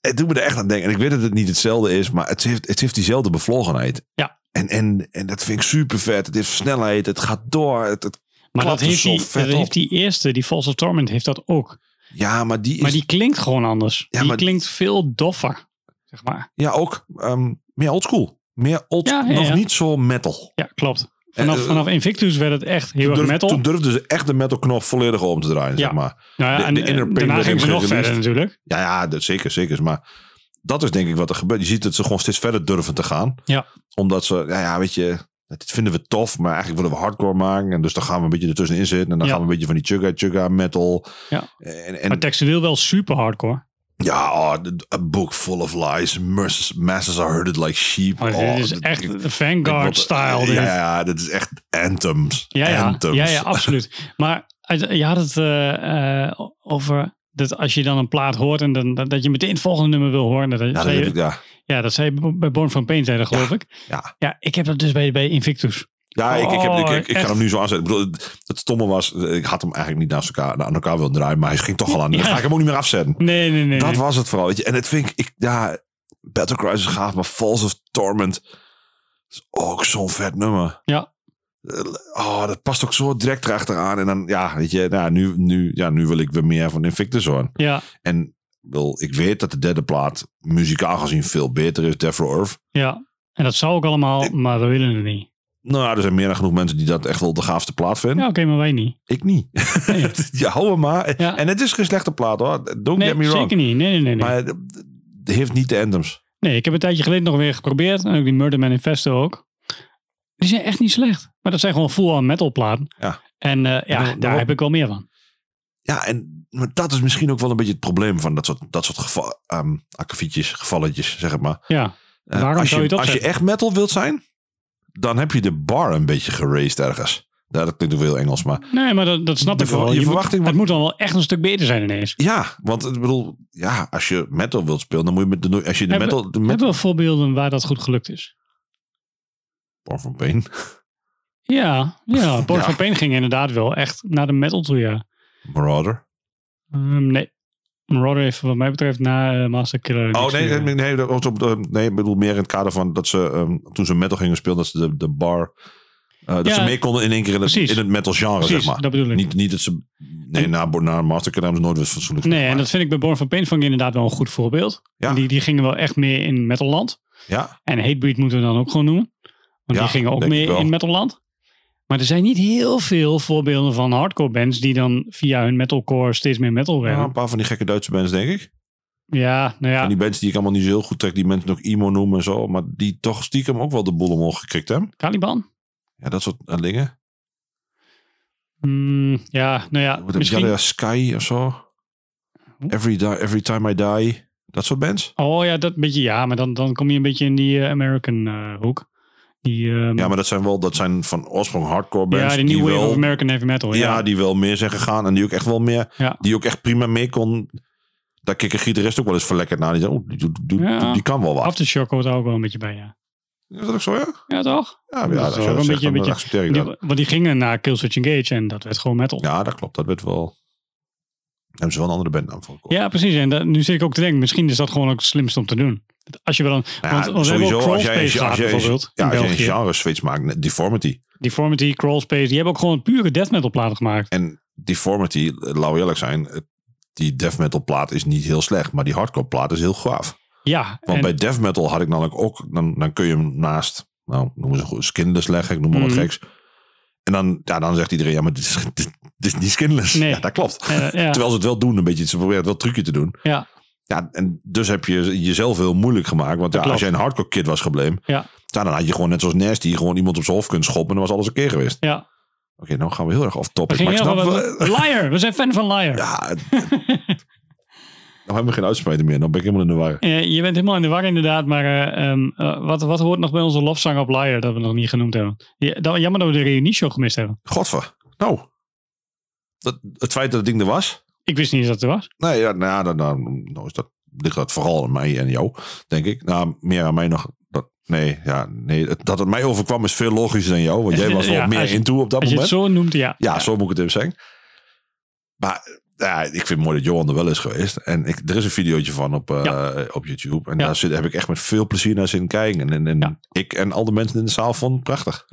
Het doet me er echt aan denken. En ik weet dat het niet hetzelfde is, maar het heeft, het heeft diezelfde bevlogenheid. Ja. En, en, en dat vind ik super vet. Het heeft snelheid, het gaat door. Het, het- Maar dat heeft, die, dat heeft die eerste, die False of Torment, heeft dat ook. Ja, maar die is... Maar die klinkt gewoon anders. Ja, die maar- klinkt veel doffer, zeg maar. Ja, ook ehm, meer oldschool. Meer old, Ja, ja, nog niet zo metal. Ja, klopt. Vanaf, eh, vanaf Invictus werd het echt heel erg durf- metal. toen durfden ze echt de metal knop volledig om te draaien, zeg maar. nou ja, de- en, de daarna ging ze nog verder natuurlijk. Ja, ja dat, zeker, zeker. Maar dat is denk ik wat er gebeurt. Je ziet dat ze gewoon steeds verder durven te gaan. Ja. Omdat ze, ja, ja weet je, dit vinden we tof, maar eigenlijk willen we hardcore maken. En dus dan gaan we een beetje ertussenin zitten. En dan Ja. gaan we een beetje van die chugga chugga metal. Ja. En, en Maar textueel wel super hardcore. ja, oh, a book full of lies. Masses, masses are herded like sheep. Oh, dit is dat- echt ik- de Vanguard-style. Ja, dit. ja, ja, dit is echt anthems. Ja, ja, anthems. ja, ja, absoluut. Maar uit- je had het eh, eh, over dat als je dan een plaat hoort en dan, dat je meteen het volgende nummer wil horen. Dat, Ja, dat zei ik, ja. ja, dat zei je bij Born from Pain, zei dat geloof ik. Ja. Ja, ik heb dat dus bij, bij Invictus. Ja, ik, ik, heb, ik, Oh, ik, ik ga echt? hem nu zo aanzetten. Ik bedoel, het, stomme was, ik had hem eigenlijk niet naast elkaar, aan elkaar willen draaien, maar hij ging toch al aan. Dan ga ik hem ook niet meer afzetten. Nee, nee, nee. Dat nee. was het vooral. Weet je. En het vind ik, ik ja, Battle Cry is gaaf, maar Falls of Torment is ook zo'n vet nummer. Ja. Oh, dat past ook zo direct erachteraan. En dan, ja, weet je, nou, nu, nu, ja, nu wil ik weer meer van Invictus horen. Ja, En wil, ik weet dat de derde plaat muzikaal gezien veel beter is, Death Row Earth. ja. En dat zou ook allemaal, maar we willen het niet. Nou, er zijn meer dan genoeg mensen die dat echt wel de gaafste plaat vinden. Ja, oké, maar wij niet. Ik niet. Nee, <laughs> ja, hou hem maar. Ja. En het is geen slechte plaat hoor. Don't nee get me wrong. zeker niet. Nee, nee, nee. Nee. Maar het het heeft niet de anthems. nee, ik heb een tijdje geleden nog weer geprobeerd. En ook die Murder Manifesto ook. Die zijn echt niet slecht. Maar dat zijn gewoon full-on metal platen. Ja. En eh, ja, daar heb ik wel meer van. Ja, en maar dat is misschien ook wel een beetje het probleem van dat soort, dat soort geval, um, gevalletjes, zeg het maar. Ja. Eh, Waarom als zou je het Als je echt metal wilt zijn, dan heb je de bar een beetje geraced ergens. Ja, dat klinkt ook heel Engels, maar Nee, maar dat, dat snap De ik wel. je moet- verwachting- het moet dan wel echt een stuk beter zijn ineens. ja, want ik bedoel, ja, als je metal wilt spelen, dan moet je met de, als je de Hebben- metal, de Hebben metal, we voorbeelden waar dat goed gelukt is? Born from Pain, Ja, ja. <laughs> Born Ja. from Pain ging inderdaad wel echt naar de metal toe, ja. Marauder. Ehm, nee. Marauder heeft wat mij betreft na eh, Master Killer Oh nee, nee, nee, dat op de, nee, ik bedoel meer in het kader van dat ze ehm, toen ze metal gingen spelen, dat ze de, de bar, eh, dat Ja. ze mee konden in één keer in het, in het metal genre, Precies, zeg maar. dat bedoel ik. Niet, niet dat ze, nee, na, na Mastercard hebben ze nooit weer fatsoenlijk Nee, en dat vind ik bij Born from Pain vond ik inderdaad wel een goed voorbeeld. Ja. Die, die gingen wel echt meer in metalland. Ja, En Hatebreed moeten we dan ook gewoon noemen. Want Ja, die gingen ook wel. in metalland. Maar er zijn niet heel veel voorbeelden van hardcore bands die dan via hun metalcore steeds meer metal Ja, werden. een paar van die gekke Duitse bands, denk ik. Ja, nou ja. Van die bands die ik allemaal niet zo heel goed trek, die mensen nog emo noemen en zo. Maar die toch stiekem ook wel de boel omhoog gekrikt hebben. Caliban? Ja, dat soort eh, dingen. Hmm, ja, nou ja. Wat Misschien, Sky of zo? Every, every Time I Die. Dat soort bands. oh ja, dat beetje ja. Maar dan, dan kom je een beetje in die eh, American eh, hoek. Die, ehm, Ja, maar dat zijn wel dat zijn van oorsprong hardcore bands. ja, die New Wave of American Heavy Metal. ja. Ja, die wel meer zijn gegaan. En die ook echt wel meer. Ja. Die ook echt prima mee kon. Daar keek een gitarist ook wel eens verlekkerd naar. Die zei, oh, die, Ja. die kan wel wat. Aftershock hoort ook wel een beetje bij, ja. Is dat ook zo, ja? Ja, toch? Ja, Dat ja is als je ook dat een beetje- dan beetje- Die, dat. want die gingen naar Killswitch Engage en dat werd gewoon metal. Ja, dat klopt. Dat werd wel... Hebben ze wel een andere bandnaam voor gekozen. Ja, precies. En dat, nu zit ik ook te denken, misschien is dat gewoon ook het slimste om te doen. Als je wel een, Nou ja, want sowieso, als jij, als jij, bijvoorbeeld ja, in als jij een België. genre switch maakt, Deformity. Deformity, Crawlspace, die hebben ook gewoon pure death metal platen gemaakt. En Deformity, laten we eerlijk zijn, die death metal plaat is niet heel slecht, maar die hardcore plaat is heel gaaf. Ja, Want en- bij death metal had ik namelijk ook, dan, dan kun je hem naast, nou, noemen ze goed, skinless leggen, ik noem maar wat Mhm. geks. En dan, ja, dan zegt iedereen, ja, maar dit is, dit, dit is niet skinless. Nee. Ja, dat klopt. eh, ja, <laughs> Terwijl ze het wel doen, een beetje, ze proberen het wel trucje te doen. ja. Ja, en dus heb je jezelf heel moeilijk gemaakt. Want ja, als jij een hardcore kid was gebleven, Ja, dan had je gewoon net zoals Nasty gewoon iemand op zijn hoofd kunnen schoppen en dan was alles een keer geweest. ja. Oké, nou gaan we heel erg off We topic. Maar snap wel- Liar, we zijn fan van Liar. Ja, het- <laughs> nou hebben we geen uitspraak meer. Dan ben ik helemaal in de war. Eh, je bent helemaal in de war inderdaad, maar eh, ehm, eh, wat, wat hoort nog bij onze lofzang op Liar dat we nog niet genoemd hebben? Ja, jammer dat we de reunieshow gemist hebben. Godver. Nou, dat, het feit dat het ding er was. Ik wist niet eens dat het er was. Nee, ja, nou, ja, dan, dan, is dat, ligt dat vooral aan mij en jou, denk ik. Nou, meer aan mij nog. Dat, nee, ja, nee, het- dat het mij overkwam is veel logischer dan jou. Want jij was <laughs> wel Ja, meer je- into op dat Als je het moment. zo noemt, ja. Ja, zo moet ik het even zeggen. Maar ja, ik vind het mooi dat Johan er wel is geweest. En ik, er is een videootje van op, eh, Ja. op YouTube. En Ja. daar zit, heb ik echt met veel plezier naar zitten kijken. En, en, en Ja. ik en al de mensen in de zaal vonden het prachtig.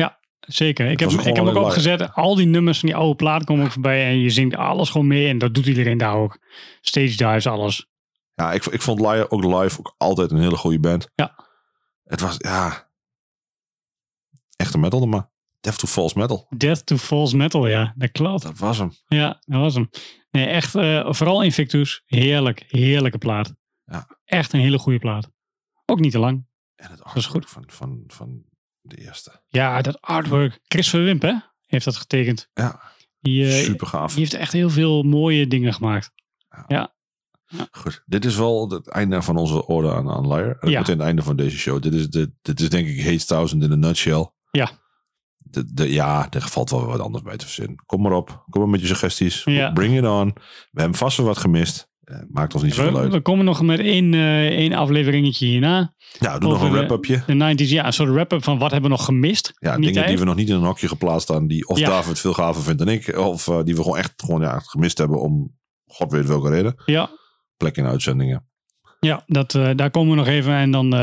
Zeker. Ik heb, ik heb hem ook opgezet. Al die nummers van die oude plaat komen ook voorbij. En je zingt alles gewoon mee. En dat doet iedereen daar ook. Stage dives, alles. Ja, ik, ik vond Live, ook live ook altijd een hele goede band. Ja. Het was, ja... Echte metal, maar Death to False Metal. Death to False Metal, ja. Dat klopt. Dat was hem. Ja, dat was hem. Nee, echt, eh, vooral Invictus. Heerlijk, heerlijke plaat. Ja. Echt een hele goede plaat. Ook niet te lang. En het is goed. Van, van, van de eerste. Ja, dat artwork. Chris Verwimp, hè? Heeft dat getekend. Ja, Die, eh, super gaaf. die heeft echt heel veel mooie dingen gemaakt. Goed, dit is wel het einde van onze orde aan, aan Liar. Ja. meteen het einde van deze show. Dit is, de, dit is denk ik Hate Thousand in a nutshell. Ja. De, de, ja, er valt wel wat anders bij te verzinnen. Kom maar op. Kom maar met je suggesties. Ja. Bring it on. We hebben vast wel wat gemist. Eh, maakt ons niet zoveel We, uit. we komen nog met één, eh, één afleveringetje hierna. Ja, doe nog een wrap-upje. De 90s, ja, een soort wrap-up van wat hebben we nog gemist. Ja, dingen die we nog niet in een hokje geplaatst staan. Die of Ja. David veel gaver vindt dan ik. Of eh, die we gewoon echt gewoon, ja, gemist hebben om god weet welke reden. Ja, Plek in uitzendingen. ja dat, daar komen we nog even en dan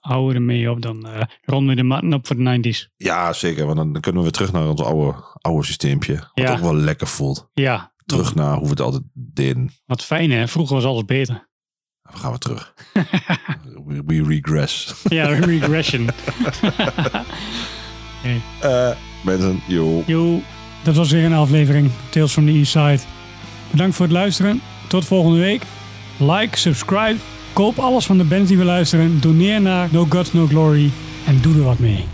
houden we ermee op. Dan eh, ronden we de matten op voor de 90s. Ja, zeker. Want dan, dan kunnen we weer terug naar ons oude, oude systeempje. Wat Ja. ook wel lekker voelt. Ja, Terug naar hoe we het altijd deden. wat fijn hè. Vroeger was alles beter. Dan gaan we terug. <laughs> we, we regress. Ja, regression. <laughs> Eh mensen, yo. Yo, dat was weer een aflevering Tales from the East Side. Bedankt voor het luisteren. Tot volgende week. Like, subscribe, koop alles van de bands die we luisteren. Doneer naar No Gods No Glory en doe er wat mee.